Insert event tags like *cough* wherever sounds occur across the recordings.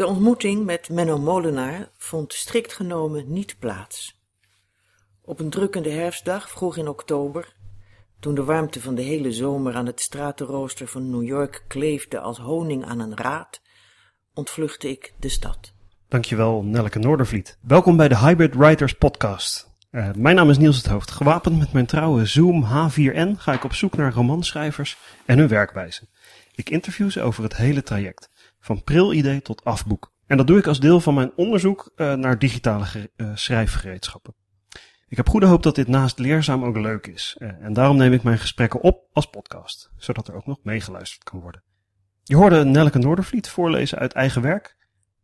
De ontmoeting met Menno Molenaar vond strikt genomen niet plaats. Op een drukkende herfstdag, vroeg in oktober, toen de warmte van de hele zomer aan het stratenrooster van New York kleefde als honing aan een raad, ontvluchtte ik de stad. Dankjewel, Nelleke Noordervliet. Welkom bij de Hybrid Writers Podcast. Uh, mijn naam is Niels het Hoofd. Gewapend met mijn trouwe Zoom H4n ga ik op zoek naar romanschrijvers en hun werkwijze. Ik interview ze over het hele traject, van pril-idee tot afboek. En dat doe ik als deel van mijn onderzoek uh, naar digitale uh, schrijfgereedschappen. Ik heb goede hoop dat dit naast leerzaam ook leuk is. en daarom neem ik mijn gesprekken op als podcast, zodat er ook nog meegeluisterd kan worden. Je hoorde Nelleke Noordervliet voorlezen uit eigen werk.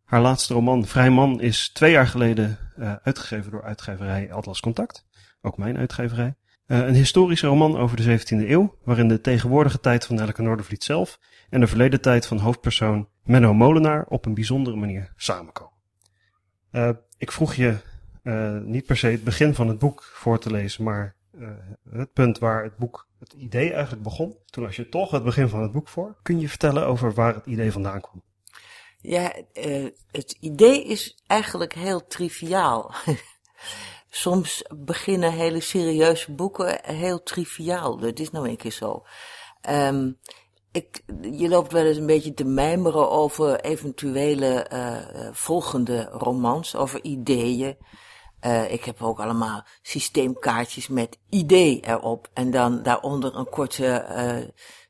Haar laatste roman Vrijman is twee jaar geleden uitgegeven door uitgeverij Atlas Contact. Ook mijn uitgeverij. Een historische roman over de 17e eeuw, waarin de tegenwoordige tijd van Nelleke Noordervliet zelf en de verleden tijd van hoofdpersoon Menno Molenaar op een bijzondere manier samenkomen. Uh, ik vroeg je niet per se het begin van het boek voor te lezen, maar het punt waar het boek, het idee eigenlijk begon. Toen las je toch het begin van het boek voor. Kun je vertellen over waar het idee vandaan kwam? Ja, het idee is eigenlijk heel triviaal. *laughs* Soms beginnen hele serieuze boeken heel triviaal. Dat is nou een keer zo. Um, ik, je loopt wel eens een beetje te mijmeren over eventuele uh, volgende romans, over ideeën. Uh, ik heb ook allemaal systeemkaartjes met idee erop. En dan daaronder een korte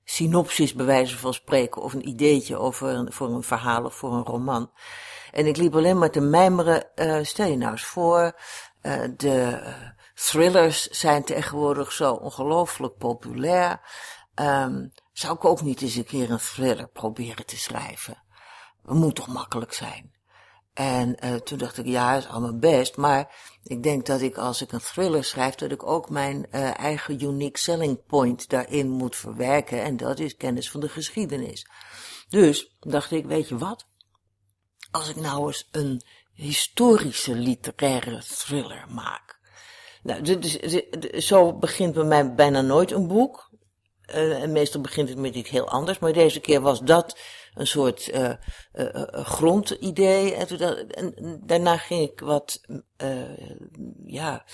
synopsis bij wijze van spreken of een ideetje over voor een verhaal of voor een roman. En ik liep alleen maar te mijmeren, stel je nou eens voor, de thrillers zijn tegenwoordig zo ongelooflijk populair. Um, zou ik ook niet eens een keer een thriller proberen te schrijven? Het moet toch makkelijk zijn? En uh, toen dacht ik, ja, is allemaal best. Maar ik denk dat ik als ik een thriller schrijf, dat ik ook mijn uh, eigen unique selling point daarin moet verwerken. En dat is kennis van de geschiedenis. Dus dacht ik, weet je wat? Als ik nou eens een historische literaire thriller maak. Nou, zo begint bij mij bijna nooit een boek. Uh, en meestal begint het met iets heel anders. Maar deze keer was dat een soort uh, uh, grondidee. En, toen, en, daarna ging ik wat, ja,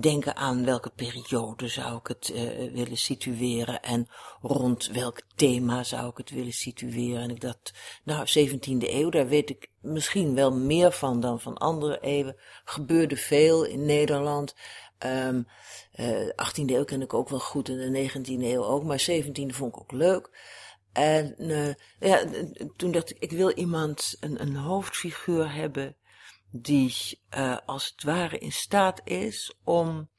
denken aan welke periode zou ik het willen situeren. En rond welk thema zou ik het willen situeren. En ik dacht, nou, 17e eeuw, daar weet ik misschien wel meer van dan van andere eeuwen. Gebeurde veel in Nederland. Um, uh, 18e eeuw ken ik ook wel goed en de 19e eeuw ook, maar 17e vond ik ook leuk. En uh, ja, toen dacht ik, ik wil iemand, een, een hoofdfiguur hebben die uh, als het ware in staat is om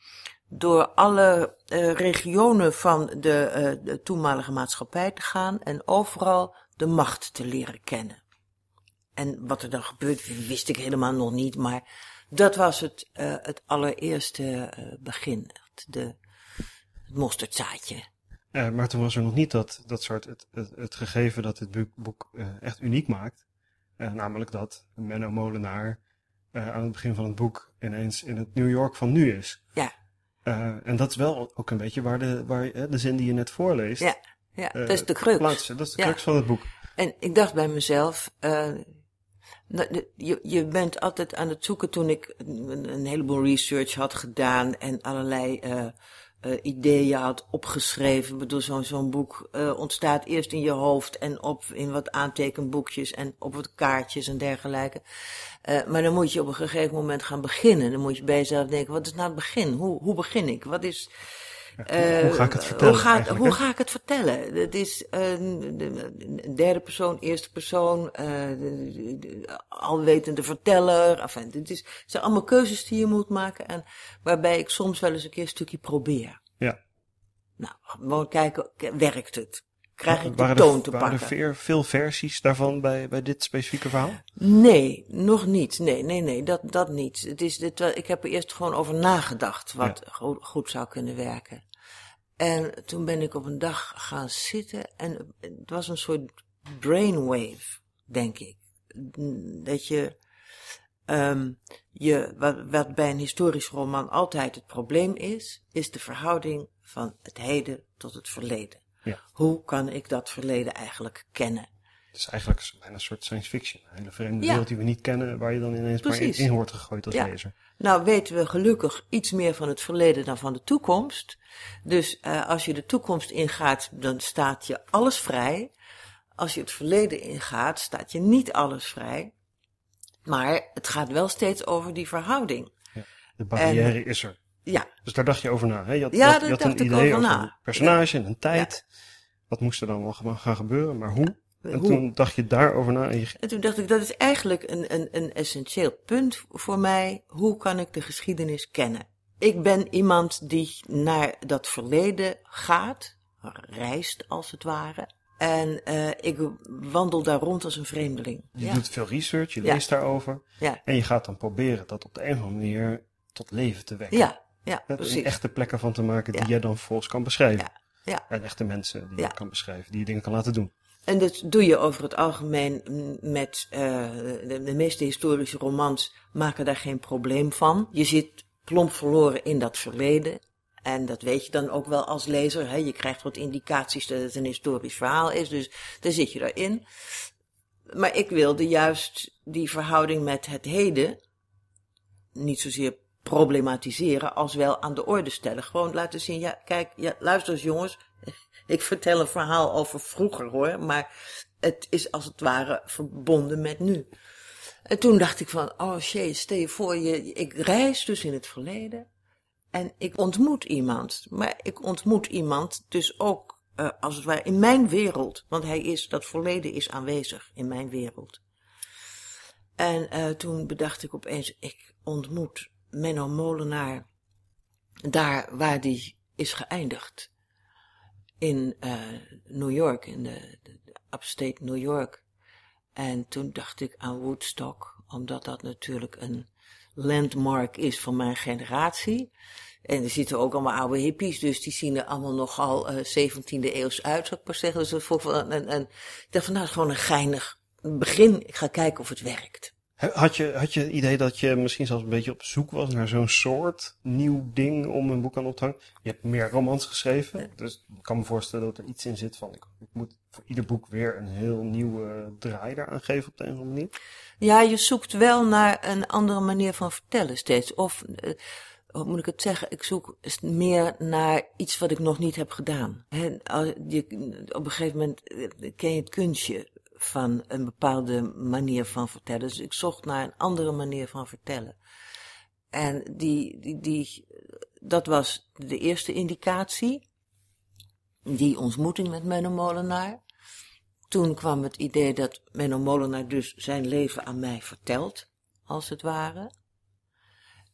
door alle uh, regionen van de, de toenmalige maatschappij te gaan en overal de macht te leren kennen. En wat er dan gebeurt, wist ik helemaal nog niet, maar dat was het, uh, het allereerste uh, begin. De, het mosterdzaadje. Uh, maar toen was er nog niet dat, dat soort, het, het, het gegeven dat dit boek echt uniek maakt. namelijk dat Menno Molenaar aan het begin van het boek ineens in het New York van nu is. Ja. en dat is wel ook een beetje waar de, waar, de zin die je net voorleest. Ja, ja dat is de crux. Plaatsen. Dat is de crux ja. van het boek. En ik dacht bij mezelf, je, je bent altijd aan het zoeken toen ik een, heleboel research had gedaan en allerlei uh, uh, ideeën had opgeschreven. Ik bedoel, zo'n boek uh, ontstaat eerst in je hoofd en op in wat aantekenboekjes en op wat kaartjes en dergelijke. maar dan moet je op een gegeven moment gaan beginnen. Dan moet je bij jezelf denken, wat is nou het begin? Hoe, hoe begin ik? Wat is... Uh, hoe ga ik het vertellen? Hoe ga, hoe ga ik het vertellen? Het is een uh, derde persoon, eerste persoon, uh, alwetende verteller. Enfin, het, is, het zijn allemaal keuzes die je moet maken en waarbij ik soms wel eens een keer een stukje probeer. Ja. Nou, gewoon kijken, werkt het? Krijg ik de toon er, te waren pakken? Waren er veel versies daarvan bij, bij dit specifieke verhaal? Nee, nog niet. Nee, nee, nee, dat, dat niet. Het is dit, ik heb er eerst gewoon over nagedacht wat ja. goed zou kunnen werken. En toen ben ik op een dag gaan zitten en het was een soort brainwave, denk ik. Dat je, um, je wat, wat bij een historisch roman altijd het probleem is, is de verhouding van het heden tot het verleden. Ja. Hoe kan ik dat verleden eigenlijk kennen? Het is eigenlijk bijna een soort science fiction. Een hele vreemde Ja. wereld die we niet kennen, waar je dan ineens maar in, wordt gegooid als Ja. lezer. Nou weten we gelukkig iets meer van het verleden dan van de toekomst. Dus eh, als je de toekomst ingaat, dan staat je alles vrij. Als je het verleden ingaat, staat je niet alles vrij. Maar het gaat wel steeds over die verhouding. De barrière is er. Ja, Dus daar dacht je over na. Hè? Je had, Ja, je had, een ik idee over een personage en een tijd. Wat moest er dan wel gaan gebeuren, maar hoe? En hoe? toen dacht je daarover na en je En toen dacht ik, dat is eigenlijk een, een, een essentieel punt voor mij. Hoe kan ik de geschiedenis kennen? Ik ben iemand die naar dat verleden gaat, reist als het ware. En eh, ik wandel daar rond als een vreemdeling. Je ja. doet veel research, je Ja. leest daarover. Ja. En je gaat dan proberen dat op de een of andere manier tot leven te wekken. ja, ja, precies. echte plekken van te maken die Ja. jij dan vervolgens kan beschrijven. Ja, ja. En echte mensen die je kan beschrijven, die je dingen kan laten doen. En dat doe je over het algemeen met eh, de, de meeste historische romans maken daar geen probleem van. Je zit plomp verloren in dat verleden. En dat weet je dan ook wel als lezer. Hè? Je krijgt wat indicaties dat het een historisch verhaal is. Dus daar zit je daarin. Maar ik wilde juist die verhouding met het heden niet zozeer problematiseren als wel aan de orde stellen. Gewoon laten zien, ja, kijk, ja, luister eens jongens, *laughs* ik vertel een verhaal over vroeger hoor, maar het is als het ware verbonden met nu. En toen dacht ik van, oh shit, stel je voor, je, ik reis dus in het verleden en ik ontmoet iemand. Maar ik ontmoet iemand dus ook, eh, als het ware, in mijn wereld. Want hij is, dat verleden is aanwezig in mijn wereld. En eh, toen bedacht ik opeens, ik ontmoet Menno Molenaar daar waar die is geëindigd. In eh, New York, in de, upstate New York. En toen dacht ik aan Woodstock, omdat dat natuurlijk een landmark is van mijn generatie. En er zitten ook allemaal oude hippies, dus die zien er allemaal nogal eh 17e eeuws uit, zou ik maar zeggen. Dus dat vond ik een, een, een, ik dacht van nou, het is gewoon een geinig begin. Ik ga kijken of het werkt. Had je, had je het idee dat je misschien zelfs een beetje op zoek was naar zo'n soort nieuw ding om een boek aan op te hangen? Je hebt meer romans geschreven, dus ik kan me voorstellen dat er iets in zit van ik, ik moet voor ieder boek weer een heel nieuwe draai daaraan geven op de een of andere manier. Ja, je zoekt wel naar een andere manier van vertellen steeds. Of, eh, hoe moet ik het zeggen? Ik zoek meer naar iets wat ik nog niet heb gedaan. Al- je, op een gegeven moment eh, ken je het kunstje van een bepaalde manier van vertellen. Dus ik zocht naar een andere manier van vertellen. En die, die, die, dat was de eerste indicatie. Die ontmoeting met Menno Molenaar. Toen kwam het idee dat Menno Molenaar dus zijn leven aan mij vertelt, als het ware.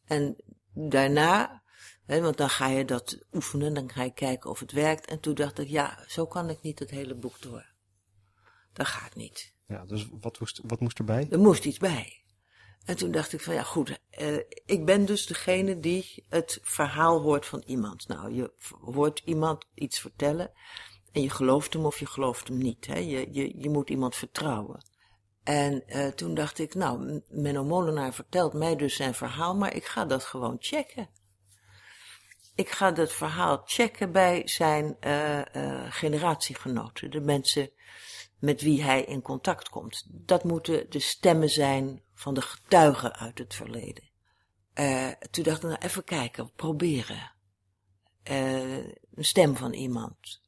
En daarna, want dan ga je dat oefenen, dan ga je kijken of het werkt. En toen dacht ik, ja, zo kan ik niet het hele boek door. Dat gaat niet. Ja, dus wat moest, wat moest erbij? Er moest iets bij. En toen dacht ik van ja goed, eh, ik ben dus degene die het verhaal hoort van iemand. Nou, je hoort iemand iets vertellen en je gelooft hem of je gelooft hem niet. Hè? Je, je, je moet iemand vertrouwen. En eh, toen dacht ik, nou, Menno Molenaar vertelt mij dus zijn verhaal, maar ik ga dat gewoon checken. Ik ga dat verhaal checken bij zijn eh, generatiegenoten, de mensen met wie hij in contact komt. Dat moeten de stemmen zijn van de getuigen uit het verleden. Eh, toen dacht ik, nou even kijken, proberen. Eh, een stem van iemand.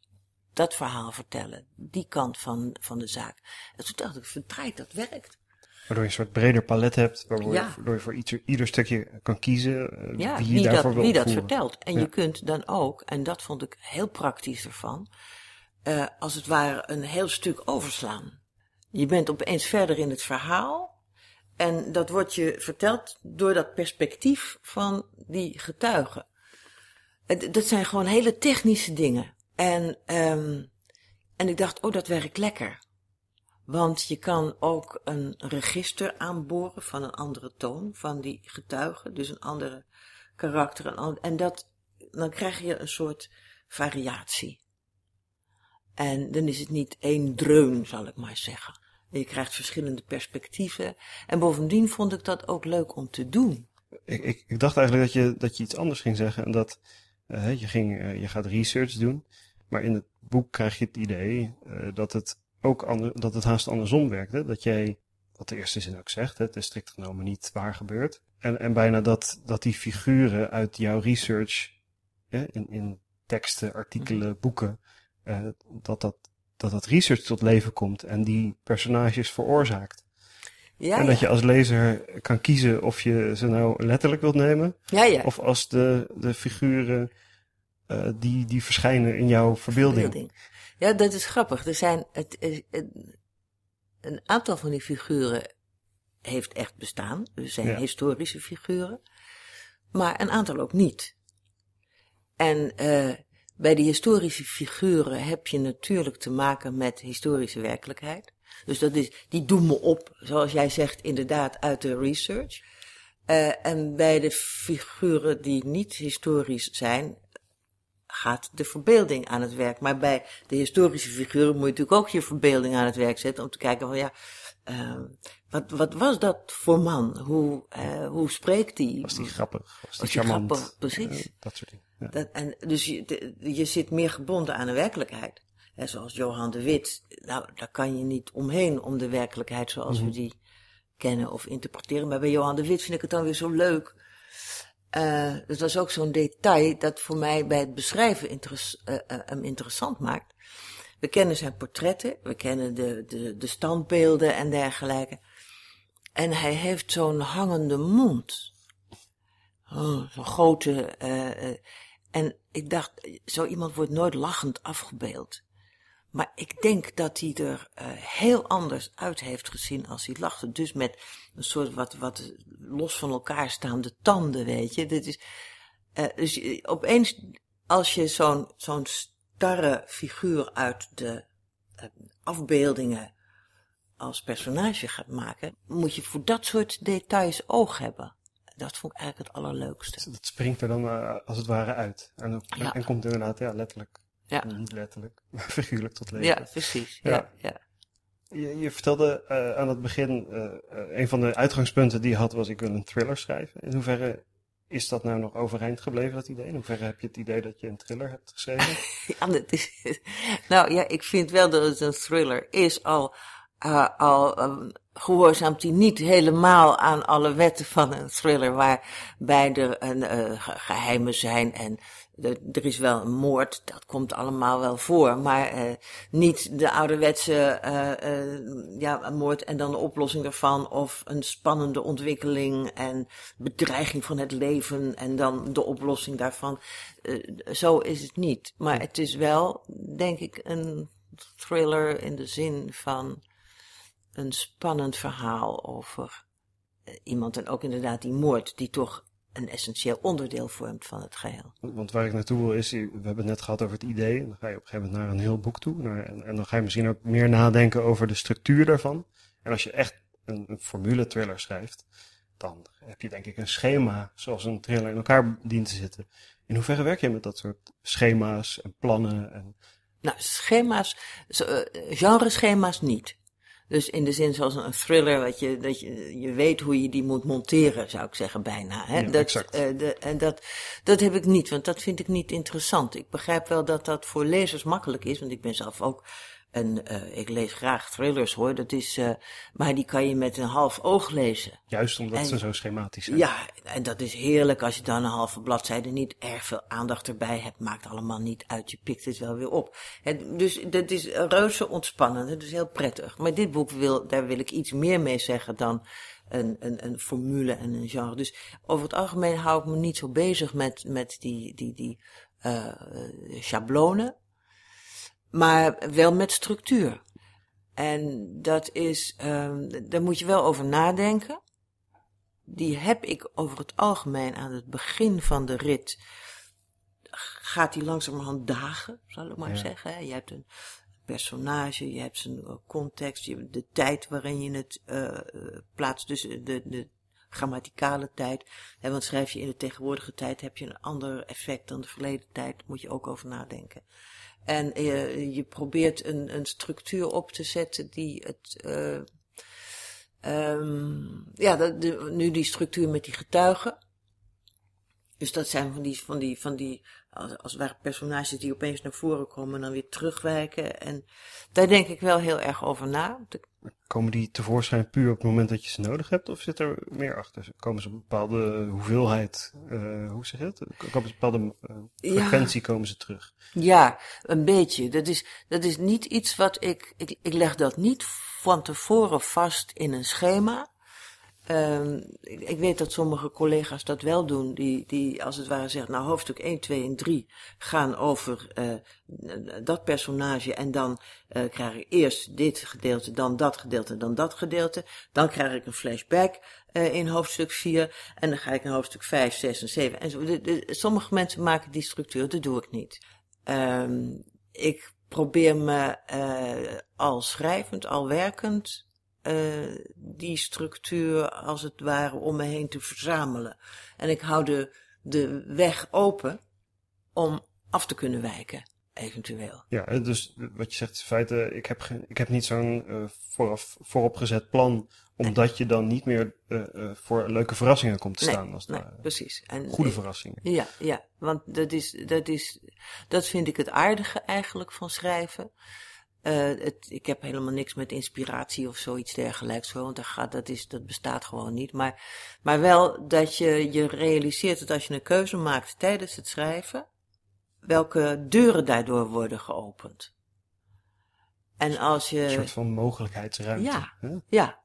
Dat verhaal vertellen. Die kant van, van de zaak. En toen dacht ik, verdraaid, dat werkt. Waardoor je een soort breder palet hebt, waardoor Ja. je, voor ieder, ieder stukje kan kiezen eh, Ja, wie je daarvoor dat, wil wie dat vertelt. En Ja. je kunt dan ook, en dat vond ik heel praktisch ervan, eh, als het ware een heel stuk overslaan. Je bent opeens verder in het verhaal. En dat wordt je verteld door dat perspectief van die getuigen. Het- Dat zijn gewoon hele technische dingen. En, ehm, en ik dacht, oh, dat werkt lekker. Want je kan ook een register aanboren van een andere toon van die getuigen. Dus een andere karakter. En dat, dan krijg je een soort variatie. En dan is het niet één dreun, zal ik maar zeggen. Je krijgt verschillende perspectieven. En bovendien vond ik dat ook leuk om te doen. Ik, ik, dacht eigenlijk dat je, dat je iets anders ging zeggen. En dat eh, je, ging, eh, je gaat research doen. Maar in het boek krijg je het idee eh, dat het ook ander, dat het haast andersom werkte. Dat jij, wat de eerste zin ook zegt, het is strikt genomen niet waar gebeurt. En, en bijna dat, dat die figuren uit jouw research, in, in teksten, artikelen, boeken, eh, dat, dat, dat dat research tot leven komt en die personages veroorzaakt. Ja, en dat ja. je als lezer kan kiezen of je ze nou letterlijk wilt nemen, ja, ja. of als de, de figuren eh, die, die verschijnen in jouw verbeelding. Verbeelding. Ja, dat is grappig. Er zijn het, een aantal van die figuren heeft echt bestaan. Dus zijn historische figuren. Maar een aantal ook niet. En eh, bij die historische figuren heb je natuurlijk te maken met historische werkelijkheid. Dus dat is, die doen me op, zoals jij zegt, inderdaad uit de research. Eh, en bij de figuren die niet historisch zijn, gaat de verbeelding aan het werk. Maar bij de historische figuren moet je natuurlijk ook je verbeelding aan het werk zetten. Om te kijken van ja, eh, wat, wat was dat voor man? Hoe, eh, hoe spreekt die? Was die grappig? Was die Was die charmant? grappig? Precies. Eh, dat soort dingen. Ja. Dat, en dus je, de- je zit meer gebonden aan de werkelijkheid. Hè, zoals Johan de Wit. Nou, daar kan je niet omheen om de werkelijkheid zoals Mhm. we die kennen of interpreteren. Maar bij Johan de Wit vind ik het dan weer zo leuk. Eh, dat was ook zo'n detail dat voor mij bij het beschrijven interes- eh, eh, hem interessant maakt. We kennen zijn portretten, we kennen de, de, de standbeelden en dergelijke. En hij heeft zo'n hangende mond. Oh, zo'n grote. eh, eh, en ik dacht, zo iemand wordt nooit lachend afgebeeld. Maar ik denk dat hij er eh, heel anders uit heeft gezien als hij lachte. Dus met een soort wat, wat los van elkaar staande tanden, weet je. Dit is, dus opeens, als je zo'n zo'n starre figuur uit de eh, afbeeldingen als personage gaat maken, moet je voor dat soort details oog hebben. Dat vond ik eigenlijk het allerleukste. Dat springt er dan eh, als het ware uit. En, Ja. en komt inderdaad ja, letterlijk, Ja, niet letterlijk, maar *laughs* figuurlijk tot leven. ja precies. Ja, Ja. Je, je vertelde eh, aan het begin, een van de uitgangspunten die je had was ik wil een thriller schrijven. In hoeverre is dat nou nog overeind gebleven, dat idee? In hoeverre heb je het idee dat je een thriller hebt geschreven? *laughs* Ja, dat is, *laughs* nou ja, ik vind wel dat het een thriller is. Al, eh, al ehm, gehoorzaamt hij niet helemaal aan alle wetten van een thriller, waarbij er een, ge- geheimen zijn en er is wel een moord, dat komt allemaal wel voor, maar eh, niet de ouderwetse eh, eh, ja, moord en dan de oplossing ervan, of een spannende ontwikkeling en bedreiging van het leven en dan de oplossing daarvan. Eh, zo is het niet. Maar het is wel, denk ik, een thriller in de zin van een spannend verhaal over eh, iemand en ook inderdaad die moord, die toch een essentieel onderdeel vormt van het geheel. Want waar ik naartoe wil is, we hebben het net gehad over het idee. En dan ga je op een gegeven moment naar een heel boek toe. Naar, en, en dan ga je misschien ook meer nadenken over de structuur daarvan. En als je echt een, een formule thriller schrijft, dan heb je denk ik een schema zoals een thriller in elkaar dient te zitten. In hoeverre werk je met dat soort schema's en plannen? En, Nou, schema's, zo, eh, genreschema's niet. Dus in de zin zoals een thriller, dat je, dat je, je weet hoe je die moet monteren, zou ik zeggen, bijna. Hè? Ja, dat, exact. eh, de, en dat, dat heb ik niet, want dat vind ik niet interessant. Ik begrijp wel dat dat voor lezers makkelijk is, want ik ben zelf ook een, eh, ik lees graag thrillers hoor, dat is, eh, maar die kan je met een half oog lezen. juist omdat En- ze zo schematisch zijn. Ja, en dat is heerlijk als je dan een halve bladzijde niet erg veel aandacht erbij hebt. Maakt allemaal niet uit, je pikt het wel weer op. Het, dus dat is reuze ontspannend, dat is heel prettig. Maar dit boek wil, daar wil ik iets meer mee zeggen dan een, een, een formule en een genre. Dus over het algemeen hou ik me niet zo bezig met, met die, die, die eh schablonen. Maar wel met structuur. En dat is, ehm daar moet je wel over nadenken die heb ik over het algemeen aan het begin van de rit. Gaat die langzamerhand dagen, zal ik maar Ja. zeggen. Je hebt een personage, je hebt zijn eh, context, je hebt de tijd waarin je het eh, eh, plaatst, dus de, de grammaticale tijd. Hè, want schrijf je in de tegenwoordige tijd, heb je een ander effect dan de verleden tijd, moet je ook over nadenken. En eh, je probeert een, een structuur op te zetten die het. eh, Ehm ja, de- nu die structuur met die getuigen. Dus dat zijn van die, van die, van die als, als het ware personages die opeens naar voren komen en dan weer terugwijken. En daar denk ik wel heel erg over na. Komen die tevoorschijn puur op het moment dat je ze nodig hebt? Of zit er meer achter? Komen ze op een bepaalde hoeveelheid, eh, hoe zeg je het? Komen ze op een bepaalde Ja. frequentie komen ze terug? Ja, een beetje. Dat is, dat is niet iets wat ik, ik, ik leg dat niet van tevoren vast in een schema. Ehm, ik, weet dat sommige collega's dat wel doen, die, die als het ware zeggen, nou hoofdstuk 1, 2 en 3 gaan over eh, dat personage en dan eh, krijg ik eerst dit gedeelte, dan dat gedeelte, dan dat gedeelte. Dan krijg ik een flashback eh, in hoofdstuk 4 en dan ga ik in hoofdstuk 5, 6 en 7. En zo. Sommige mensen maken die structuur, dat doe ik niet. Ehm, ik probeer me al schrijvend, al werkend, eh, die structuur als het ware om me heen te verzamelen. En ik hou de, de weg open om af te kunnen wijken, eventueel. Ja, dus wat je zegt is in feite, ik heb, geen- ik heb niet zo'n eh, vooraf, vooropgezet plan, omdat je dan niet meer eh, voor leuke verrassingen komt te Nee, staan. Als het nee, ware. precies. En, Goede verrassingen. Ja, ja, want dat is, dat is, dat vind ik het aardige eigenlijk van schrijven. Eh, het, ik heb helemaal niks met inspiratie of zoiets dergelijks, hoor, want dat, gaat, dat, is, dat bestaat gewoon niet. Maar, maar wel dat je je realiseert dat als je een keuze maakt tijdens het schrijven, welke deuren daardoor worden geopend. En als je. Een soort van mogelijkheidsruimte. Ja. hè? Ja.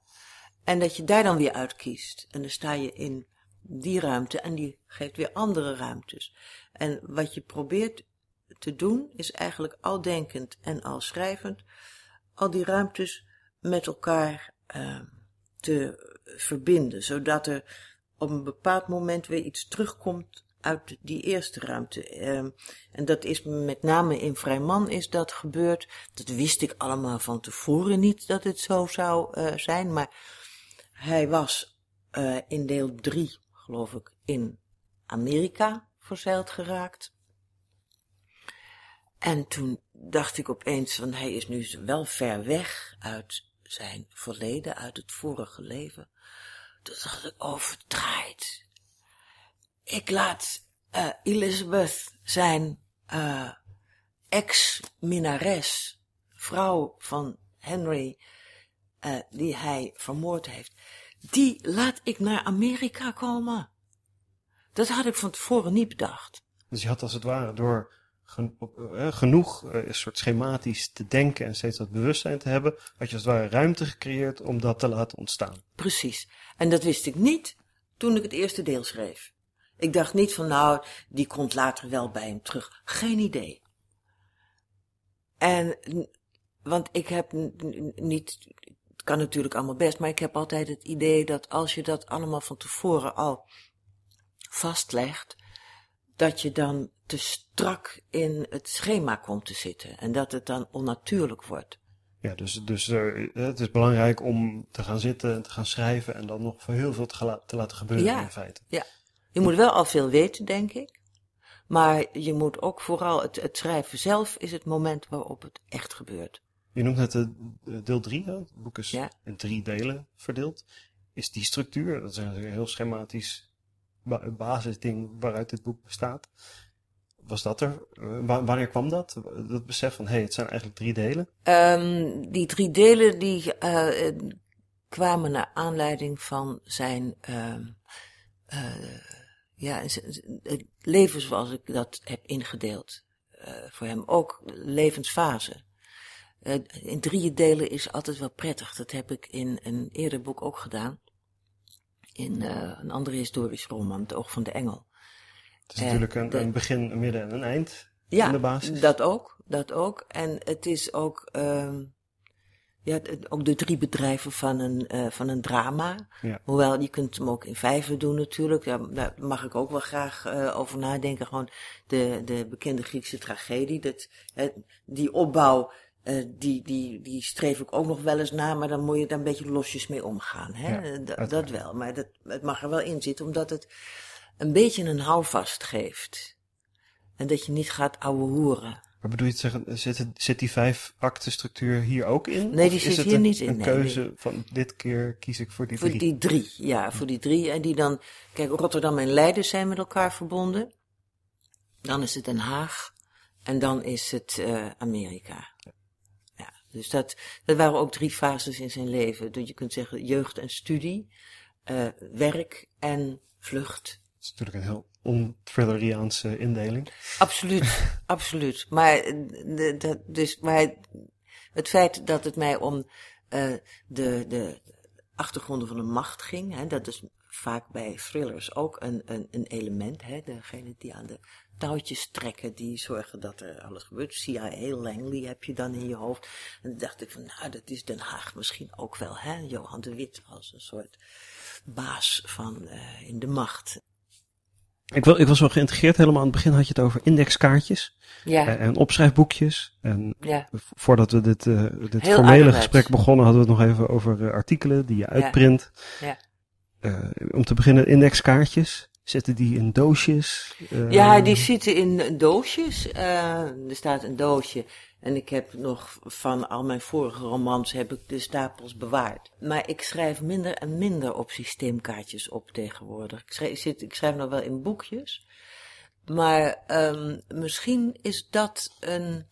En dat je daar dan weer uitkiest. En dan sta je in die ruimte en die geeft weer andere ruimtes. En wat je probeert te doen is eigenlijk al denkend en al schrijvend al die ruimtes met elkaar eh, te verbinden. Zodat er op een bepaald moment weer iets terugkomt uit die eerste ruimte. Ehm, en dat is met name in Vrijman is dat gebeurd. Dat wist ik allemaal van tevoren niet dat het zo zou eh, zijn. Maar hij was eh, in deel 3, geloof ik, in Amerika verzeild geraakt. En toen dacht ik opeens van hij is nu wel ver weg uit zijn verleden, uit het vorige leven. Toen dacht ik, oh. Ik laat eh, Elizabeth zijn eh, ex-minares, vrouw van Henry, eh, die hij vermoord heeft, die laat ik naar Amerika komen. Dat had ik van tevoren niet bedacht. Dus je had als het ware door genoeg eh, een soort schematisch te denken en steeds dat bewustzijn te hebben, had je als het ware ruimte gecreëerd om dat te laten ontstaan. Precies. En dat wist ik niet toen ik het eerste deel schreef. Ik dacht niet van nou, die komt later wel bij hem terug. Geen idee. En, want ik heb niet, het kan natuurlijk allemaal best, maar ik heb altijd het idee dat als je dat allemaal van tevoren al vastlegt, dat je dan te strak in het schema komt te zitten en dat het dan onnatuurlijk wordt. Ja, dus, dus er, eh, het is belangrijk om te gaan zitten en te gaan schrijven en dan nog voor heel veel te, laten gebeuren Ja. in feite. Ja, je moet wel al veel weten, denk ik. Maar je moet ook vooral, het, het schrijven zelf is het moment waarop het echt gebeurt. Je noemt net de, de deel 3, het boek is Ja. in drie delen verdeeld. Is die structuur, dat is een heel schematisch ba- basisding waaruit dit boek bestaat. Was dat er? wa- wanneer kwam dat? Dat besef van, hé, hey, het zijn eigenlijk drie delen. Ehm, die drie delen die eh, kwamen naar aanleiding van zijn eh, ja, het leven zoals ik dat heb ingedeeld. Eh, voor hem ook levensfase. In drieën delen is altijd wel prettig. Dat heb ik in een eerder boek ook gedaan. In eh, een andere historisch roman, Het Oog van de Engel. Het is Eh, natuurlijk een, de- een begin, een midden en een eind Ja, in de basis. dat ook, dat ook. En het is ook, ehm, ja, ook de drie bedrijven van een, eh, van een drama. Ja. Hoewel, je kunt hem ook in vijven doen natuurlijk. Daar mag ik ook wel graag eh, over nadenken. Gewoon de, de bekende Griekse tragedie. Dat, eh, die opbouw, eh, die, die, die streef ik ook nog wel eens na. Maar dan moet je daar een beetje losjes mee omgaan. Hè? Ja, Eh, dat- wel. Maar dat, het mag er wel in zitten, omdat het een beetje een houvast geeft. En dat je niet gaat ouwe hoeren. Maar bedoel je te zeggen, zit, zit die vijf akte structuur hier ook in? Nee, die zit hier een, niet in, een nee, keuze van dit keer kies ik voor die Voor drie? die drie, ja, voor die drie. En die dan, kijk, Rotterdam en Leiden zijn met elkaar verbonden. Dan is het Den Haag. En dan is het eh, Amerika. Dus dat, dat waren ook drie fases in zijn leven. Dus je kunt zeggen jeugd en studie, eh, werk en vlucht. Dat is natuurlijk een heel on-thrilleriaanse indeling. Absoluut, *laughs* absoluut. Maar, eh, de, dat, dus, maar het feit dat het mij om eh, de, de achtergronden van de macht ging, hè, dat is vaak bij thrillers ook een, een, een element. Hè, degene die aan de touwtjes trekken, die zorgen dat er alles gebeurt. CIA Langley heb je dan in je hoofd. En dan dacht ik van, nou, dat is Den Haag misschien ook wel. Hè? Johan de Wit als een soort baas van eh, in de macht. Ik, wil, ik was wel geïntegreerd. Helemaal aan het begin had je het over indexkaartjes Ja, en, en opschrijfboekjes. En ja, voordat we dit, eh, dit Heel formele ouderwets. gesprek begonnen, hadden we het nog even over eh, artikelen die je uitprint. ja. Eh, om te beginnen, indexkaartjes. Zitten die in doosjes? Eh, Ja, die zitten in doosjes. Eh, er staat een doosje. En ik heb nog van al mijn vorige romans heb ik de stapels bewaard. Maar ik schrijf minder en minder op systeemkaartjes op tegenwoordig. Ik schrijf, zit, ik schrijf nog wel in boekjes. Maar ehm, misschien is dat een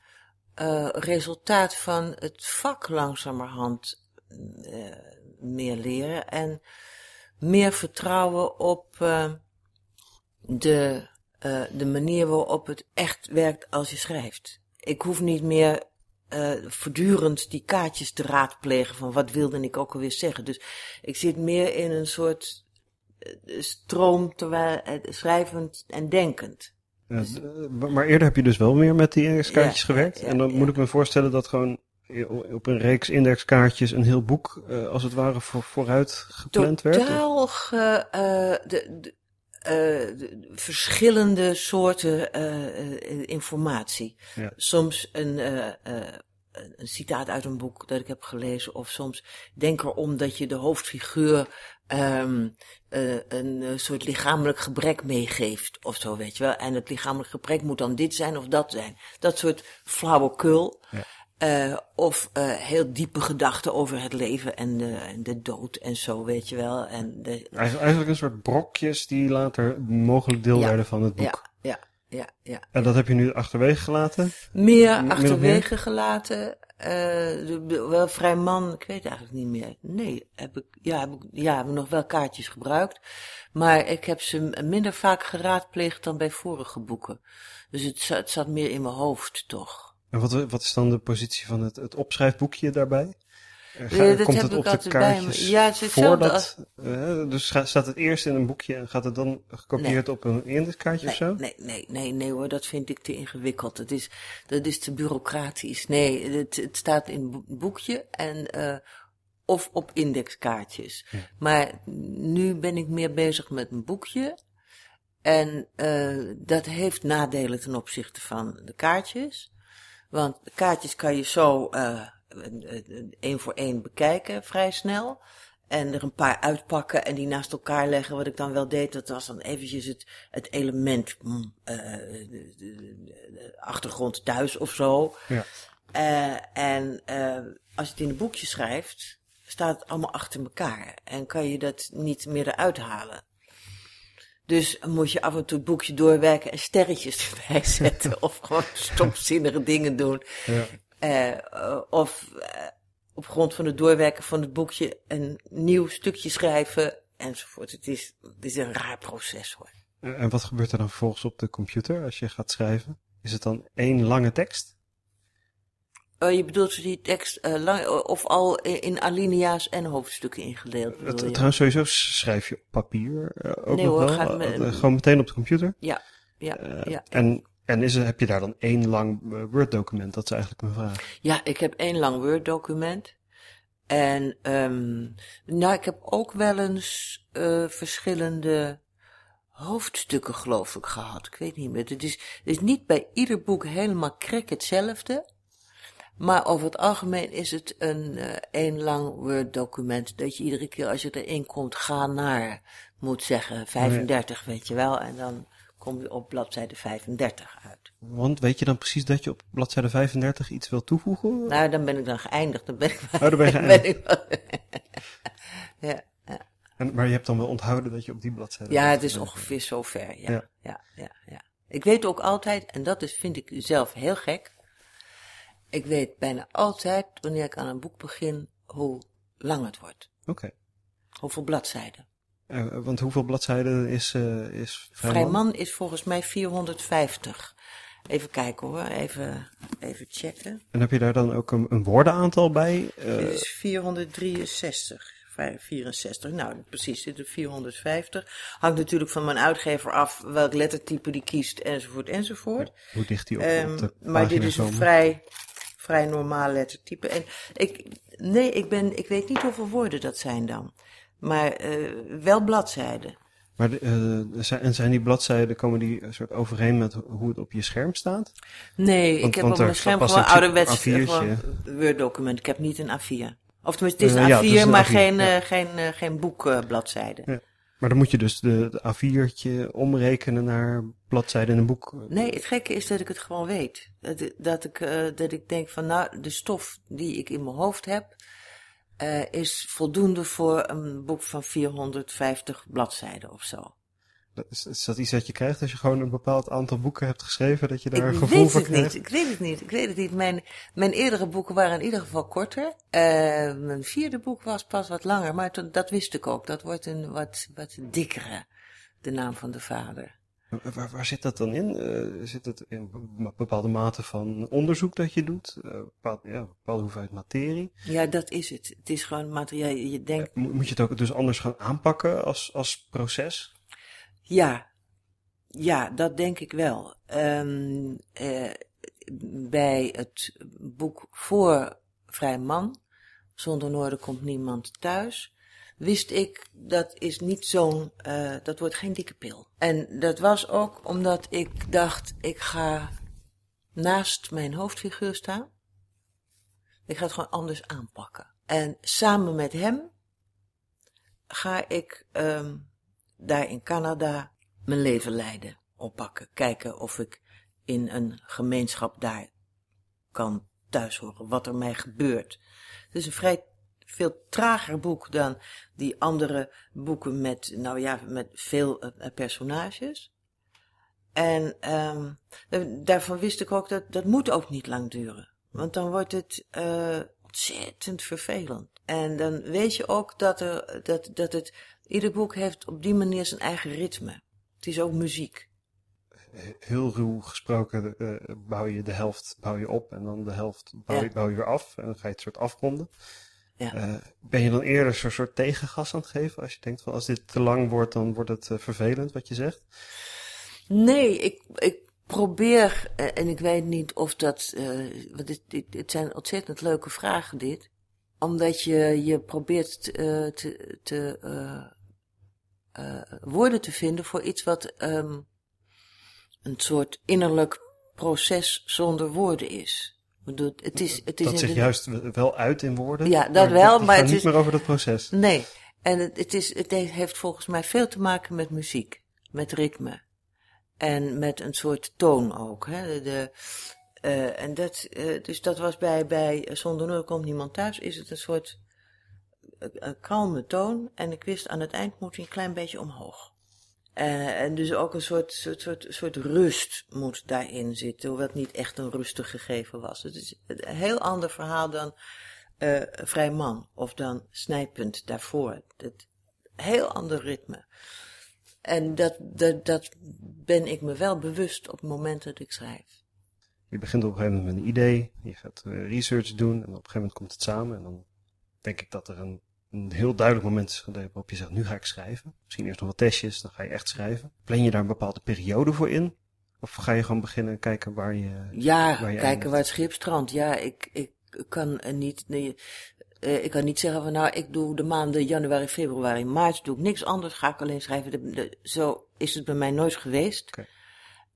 eh, resultaat van het vak langzamerhand eh, meer leren. En meer vertrouwen op eh, de, eh, de manier waarop het echt werkt als je schrijft. Ik hoef niet meer eh, voortdurend die kaartjes te raadplegen van wat wilde ik ook alweer zeggen. Dus ik zit meer in een soort eh, stroom terwijl schrijvend en denkend. maar eerder heb je dus wel meer met die indexkaartjes Ja, gewerkt. ja, en dan moet ik me voorstellen dat gewoon op een reeks indexkaartjes een heel boek, als het ware, voor, vooruit gepland werd. Totaal de verschillende soorten eh, eh, informatie. Ja. Soms een, eh, eh, een citaat uit een boek dat ik heb gelezen, of soms denk erom dat je de hoofdfiguur ehm, eh, een eh, soort lichamelijk gebrek meegeeft, of zo, weet je wel. En het lichamelijk gebrek moet dan dit zijn of dat zijn. Dat soort flauwekul. Ja. Eh, of eh, heel diepe gedachten over het leven en de, en de dood en zo, weet je wel. En de, Eigenlijk, een soort brokjes die later mogelijk deel Ja. werden van het boek. ja, ja, ja, ja. En dat heb je nu achterwege gelaten. Meer achterwege gelaten. de- wel vrij man, ik weet eigenlijk niet meer. Nee, heb ik, ja, heb ik, ja, heb ik nog wel kaartjes gebruikt. Maar ik heb ze minder vaak geraadpleegd dan bij vorige boeken. Dus het, het zat meer in mijn hoofd, toch. En wat, wat is dan de positie van het, het opschrijfbouwje daarbij? Ga- dat komt het op de bij kaartjes Ja, het is voordat... als- eh, dus ga- staat het eerst in een boekje en gaat het dan gekopieerd op een indexkaartje of zo? nee, nee, nee, nee hoor, dat vind ik te ingewikkeld. Dat is, dat is te bureaucratisch. Nee, het, het staat in een boek- boekje en, eh, of op indexkaartjes. Maar nu ben ik meer bezig met een boekje. En eh, dat heeft nadelen ten opzichte van de kaartjes. Want de kaartjes kan je zo eh, één voor één bekijken, vrij snel. En er een paar uitpakken en die naast elkaar leggen. Wat ik dan wel deed, dat was dan eventjes het, het element, mm, eh, de, de- de achtergrond thuis of zo. Ja. Eh, en als je het in een boekje schrijft, staat het allemaal achter elkaar. En kan je dat niet meer eruit halen. Dus moet je af en toe het boekje doorwerken en sterretjes *laughs* erbij zetten. *laughs* of gewoon stopzinnige dingen doen. Ja. Eh, of eh, op grond van het doorwerken van het boekje een nieuw stukje schrijven enzovoort. Het is, het is een raar proces hoor. En wat gebeurt er dan vervolgens op de computer als je gaat schrijven? Is het dan één lange tekst? Oh, je bedoelt die tekst eh, lang, of al in in alinea's en hoofdstukken ingedeeld? Het, trouwens, sowieso schrijf je op papier eh, ook Nee nog hoor, wel? gaat Eh, gewoon meteen op de computer? Ja, ja, Eh, ja. En, en is er, heb je daar dan één lang eh, Word-document? Dat is eigenlijk mijn vraag. Ja, ik heb één lang Word-document. En, ehm nou, ik heb ook wel eens eh verschillende hoofdstukken, geloof ik, gehad. Ik weet niet meer. Het is, het is niet bij ieder boek helemaal krek hetzelfde. Maar over het algemeen is het een eh, één lang Word-document. Dat je iedere keer als je erin komt, ga naar, moet zeggen, 35, weet je wel. En dan kom je op bladzijde 35 uit. Want weet je dan precies dat je op bladzijde 35 iets wil toevoegen? Nou, dan ben ik dan geëindigd. Dan ben ik, Oh, dan ben je *laughs* geëindigd. ben ik- *laughs* ja, ja. En, maar je hebt dan wel onthouden dat je op die bladzijde... ja, het is ongeveer zover. Ja, Ja. ja. Ja, ja, Ik weet ook altijd, en dat is, vind ik zelf heel gek. Ik weet bijna altijd, wanneer ik aan een boek begin, hoe lang het wordt. Oké. Hoeveel bladzijden. Eh, want hoeveel bladzijden is, eh is Vrijman? Vrijman is volgens mij 450. Even kijken hoor, even, even checken. En heb je daar dan ook een, een woordenaantal bij? Eh, Dit is 463, vijf- 64. Nou, precies, dit is 450. Hangt natuurlijk van mijn uitgever af welk lettertype die kiest, enzovoort, enzovoort. hoe dicht die op, Ehm, op de maar dit is een vrij, vrij normaal lettertype. En ik, nee, ik, ben, ik weet niet hoeveel woorden dat zijn dan. Maar eh, wel bladzijden. Maar de, eh, zijn, en zijn die bladzijden, komen die een soort overeen met hoe het op je scherm staat? Nee, Want- ik heb op mijn scherm gewoon ouderwets A4'tje. gewoon Word-document. Ik heb niet een A4. Of tenminste, het is Eh, een ja, A4, het is een maar A4, geen, ja. eh, geen, eh, geen boekbladzijde. Ja. Maar dan moet je dus de, de A4'tje omrekenen naar bladzijden in een boek. Nee, het gekke is dat ik het gewoon weet. Dat, dat, ik, eh, dat ik denk van, nou, de stof die ik in mijn hoofd heb, eh, is voldoende voor een boek van 450 bladzijden of zo. Is, is dat iets dat je krijgt als je gewoon een bepaald aantal boeken hebt geschreven, dat je daar een gevoel voor krijgt? niet. Ik weet het niet. Ik weet het niet. Mijn, mijn eerdere boeken waren in ieder geval korter. Eh, mijn vierde boek was pas wat langer, maar dat wist ik ook. Dat wordt een wat, wat dikkere, de naam van de vader. Waar, waar zit dat dan in? Eh, zit het in een bepaalde mate van onderzoek dat je doet? Eh, bepaald, ja, een bepaalde hoeveelheid materie? Ja, dat is het. Het is gewoon materiaal. Je denkt, Mo- Moet je het ook dus anders gaan aanpakken als, als proces? Ja, ja, dat denk ik wel. Ehm, eh, bij het boek voor Vrij Man, Zonder Noorden komt niemand thuis, wist ik dat is niet zo'n, eh, dat wordt geen dikke pil. En dat was ook omdat ik dacht, ik ga naast mijn hoofdfiguur staan. Ik ga het gewoon anders aanpakken. En samen met hem ga ik ehm, daar in Canada mijn leven leiden, oppakken. Kijken of ik in een gemeenschap daar kan thuis horen, wat er mij gebeurt. Het is een vrij veel trager boek dan die andere boeken met, nou ja, met veel eh, personages. En ehm, da- daarvan wist ik ook dat dat moet ook niet lang duren. Want dan wordt het eh, ontzettend vervelend. En dan weet je ook dat, er, dat, dat het, ieder boek heeft op die manier zijn eigen ritme. Het is ook muziek. Heel ruw gesproken eh, bouw je de helft bouw je op en dan de helft bouw, je, Ja. bouw je weer af. En dan ga je het soort afronden. Ja. Eh, ben je dan eerder zo'n soort tegengas aan het geven? Als je denkt van als dit te lang wordt, dan wordt het eh, vervelend wat je zegt. Nee, ik, ik probeer, en ik weet niet of dat, want dit, dit, dit zijn ontzettend leuke vragen dit. Omdat je, je probeert te, te eh, eh, woorden te vinden voor iets wat ehm, een soort innerlijk proces zonder woorden is. Bedoel, het is, het is dat zich juist wel uit in woorden. Ja, dat wel, maar het niet is- meer over dat proces. Nee, en het, het, is, het heeft volgens mij veel te maken met muziek, met ritme. En met een soort toon ook. Hè? De, eh, en dat, eh, dus dat was bij, bij Zonder Noord komt niemand thuis, is het een soort kalme toon. En ik wist aan het eind moet hij een klein beetje omhoog. Eh, en dus ook een soort, soort, soort, soort rust moet daarin zitten, hoewel het niet echt een rustig gegeven was. Het is een heel ander verhaal dan eh Vrij Man of dan Snijpunt daarvoor. Het, heel ander ritme. En dat, dat, dat ben ik me wel bewust op het moment dat ik schrijf. Je begint op een gegeven moment met een idee. Je gaat eh, research doen. En op een gegeven moment komt het samen. En dan denk ik dat er een, een heel duidelijk moment is waarop je zegt, nu ga ik schrijven. Misschien eerst nog wat testjes, dan ga je echt schrijven. Plan je daar een bepaalde periode voor in? Of ga je gewoon beginnen kijken waar je... Ja, Waar je kijken eindigt. waar het schip strandt. Ja, ik, ik kan niet, nee, eh, ik kan niet zeggen van nou, ik doe de maanden januari, februari, maart, doe ik niks anders, ga ik alleen schrijven. De, de- zo is het bij mij nooit geweest.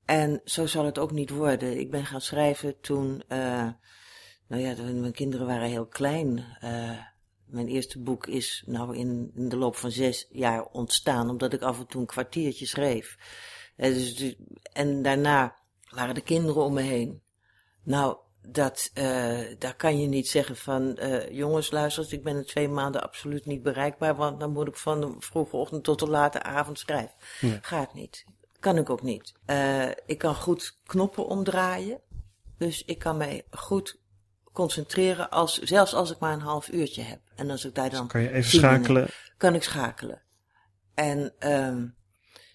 En zo zal het ook niet worden. Ik ben gaan schrijven toen, eh, nou ja, mijn kinderen waren heel klein. Eh, mijn eerste boek is nou in, in de loop van zes jaar ontstaan, omdat ik af en toe een kwartiertje schreef. Eh, dus, dus- en daarna waren de kinderen om me heen. Nou, dat, uh, daar kan je niet zeggen van, uh, jongens, luister, ik ben in twee maanden absoluut niet bereikbaar, want dan moet ik van de vroege ochtend tot de late avond schrijven. Ja. Gaat niet. Kan ik ook niet. Uh, ik kan goed knoppen omdraaien, dus ik kan mij goed concentreren, als, zelfs als ik maar een half uurtje heb. En als ik daar dan. Dus kan je even schakelen? kan ik schakelen. En um,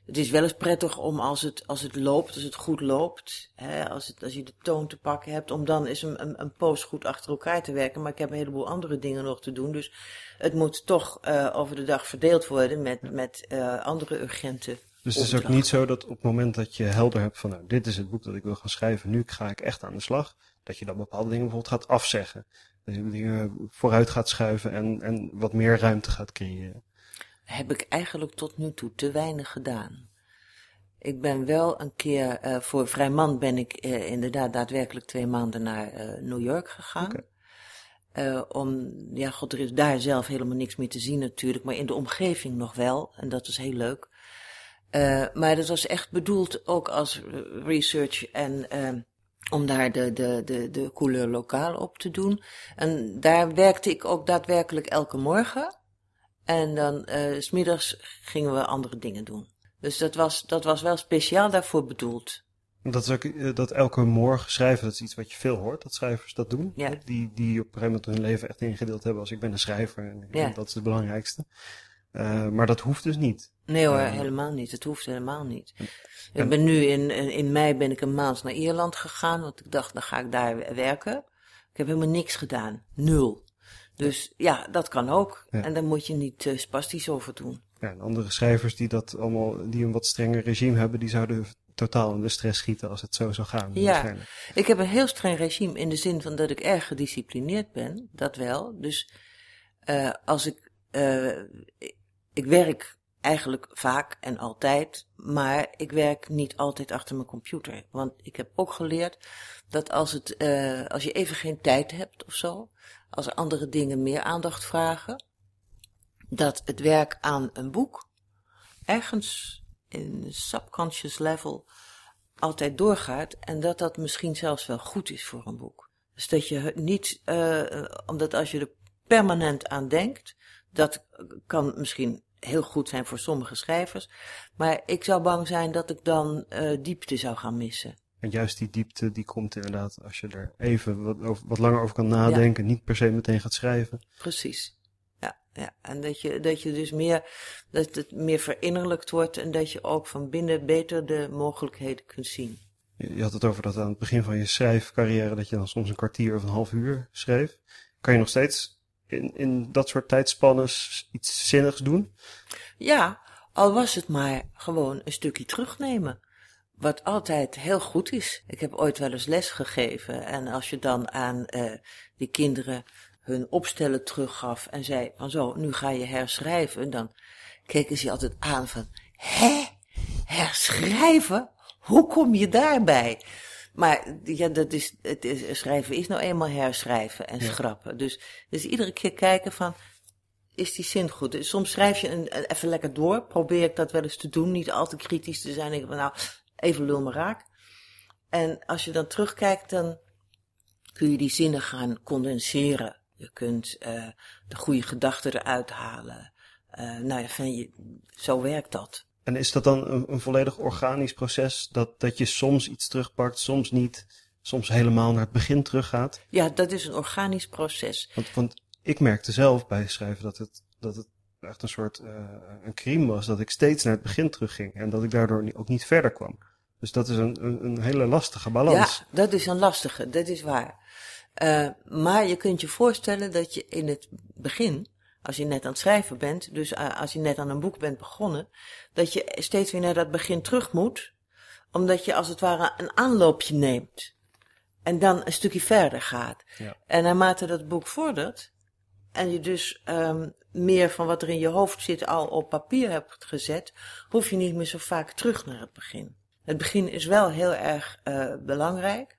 het is wel eens prettig om als het, als het loopt, als het goed loopt, hè, als, het, als je de toon te pakken hebt, om dan eens een, een, een poos goed achter elkaar te werken. Maar ik heb een heleboel andere dingen nog te doen. Dus het moet toch uh, over de dag verdeeld worden met, ja. met uh, andere urgente. Dus het is ook niet zo dat op het moment dat je helder hebt van nou, dit is het boek dat ik wil gaan schrijven, nu ga ik echt aan de slag, dat je dan bepaalde dingen bijvoorbeeld gaat afzeggen. Dat je dingen vooruit gaat schuiven en, en wat meer ruimte gaat creëren heb ik eigenlijk tot nu toe te weinig gedaan. Ik ben wel een keer, uh, voor Vrijman ben ik uh, inderdaad daadwerkelijk twee maanden naar uh, New York gegaan. Okay. om, ja god, er is daar zelf helemaal niks meer te zien natuurlijk, maar in de omgeving nog wel. En dat is heel leuk. maar dat was echt bedoeld ook als research en om daar de, de, de, de couleur lokaal op te doen. En daar werkte ik ook daadwerkelijk elke morgen. En dan uh, smiddags gingen we andere dingen doen. Dus dat was, dat was wel speciaal daarvoor bedoeld. Dat is ook uh, dat elke morgen schrijven, dat is iets wat je veel hoort, dat schrijvers dat doen. Ja. Die, die op een gegeven moment hun leven echt ingedeeld hebben als ik ben een schrijver en ja. dat is het belangrijkste. Uh, maar dat hoeft dus niet. Nee hoor, helemaal niet. Het hoeft helemaal niet. Ik ben nu in, in mei ben ik een maand naar Ierland gegaan, want ik dacht dan ga ik daar werken. Ik heb helemaal niks gedaan. Nul. Dus ja, dat kan ook. Ja. En daar moet je niet uh, spastisch over doen. Ja, en andere schrijvers die dat allemaal, die een wat strenger regime hebben, die zouden totaal in de stress schieten als het zo zou gaan. Ja, ik heb een heel streng regime in de zin van dat ik erg gedisciplineerd ben, dat wel. Dus uh, als ik, uh, ik werk eigenlijk vaak en altijd, maar ik werk niet altijd achter mijn computer. Want ik heb ook geleerd dat als, het, uh, als je even geen tijd hebt of zo, als er andere dingen meer aandacht vragen, dat het werk aan een boek ergens in subconscious level altijd doorgaat en dat dat misschien zelfs wel goed is voor een boek. Dus dat je niet, uh, omdat als je er permanent aan denkt, dat kan misschien heel goed zijn voor sommige schrijvers, maar ik zou bang zijn dat ik dan uh, diepte zou gaan missen. En juist die diepte, die komt inderdaad als je er even wat, over, wat langer over kan nadenken, ja. niet per se meteen gaat schrijven. Precies. Ja, ja. En dat je, dat je dus meer, dat het meer verinnerlijkt wordt en dat je ook van binnen beter de mogelijkheden kunt zien. Je had het over dat aan het begin van je schrijfcarrière, dat je dan soms een kwartier of een half uur schreef. Kan je nog steeds in, in dat soort tijdspannen iets zinnigs doen? Ja, al was het maar gewoon een stukje terugnemen. Wat altijd heel goed is. Ik heb ooit wel eens les gegeven. En als je dan aan uh, die kinderen hun opstellen teruggaf en zei van zo, nu ga je herschrijven. Dan keken ze altijd aan van, hè? Herschrijven? Hoe kom je daarbij? Maar ja, dat is, het is, schrijven is nou eenmaal herschrijven en ja. schrappen. Dus, dus iedere keer kijken van, is die zin goed? Dus soms schrijf je een, even lekker door. Probeer ik dat wel eens te doen. Niet al te kritisch te zijn. Denk van, nou, even lul me raak. En als je dan terugkijkt, dan kun je die zinnen gaan condenseren. Je kunt uh, de goede gedachten eruit halen. Uh, nou ja, van je, zo werkt dat. En is dat dan een, een, volledig organisch proces? Dat, dat je soms iets terugpakt, soms niet, soms helemaal naar het begin teruggaat? Ja, dat is een organisch proces. Want, want ik merkte zelf bij schrijven dat het, dat het echt een soort uh, een crime was. Dat ik steeds naar het begin terugging. En dat ik daardoor ook niet verder kwam. Dus dat is een, een, een hele lastige balans. Ja, dat is een lastige, dat is waar. Uh, maar je kunt je voorstellen dat je in het begin, als je net aan het schrijven bent, dus uh, als je net aan een boek bent begonnen, dat je steeds weer naar dat begin terug moet, omdat je als het ware een aanloopje neemt. En dan een stukje verder gaat. Ja. En naarmate dat boek vordert, en je dus um, meer van wat er in je hoofd zit al op papier hebt gezet, hoef je niet meer zo vaak terug naar het begin. Het begin is wel heel erg uh, belangrijk,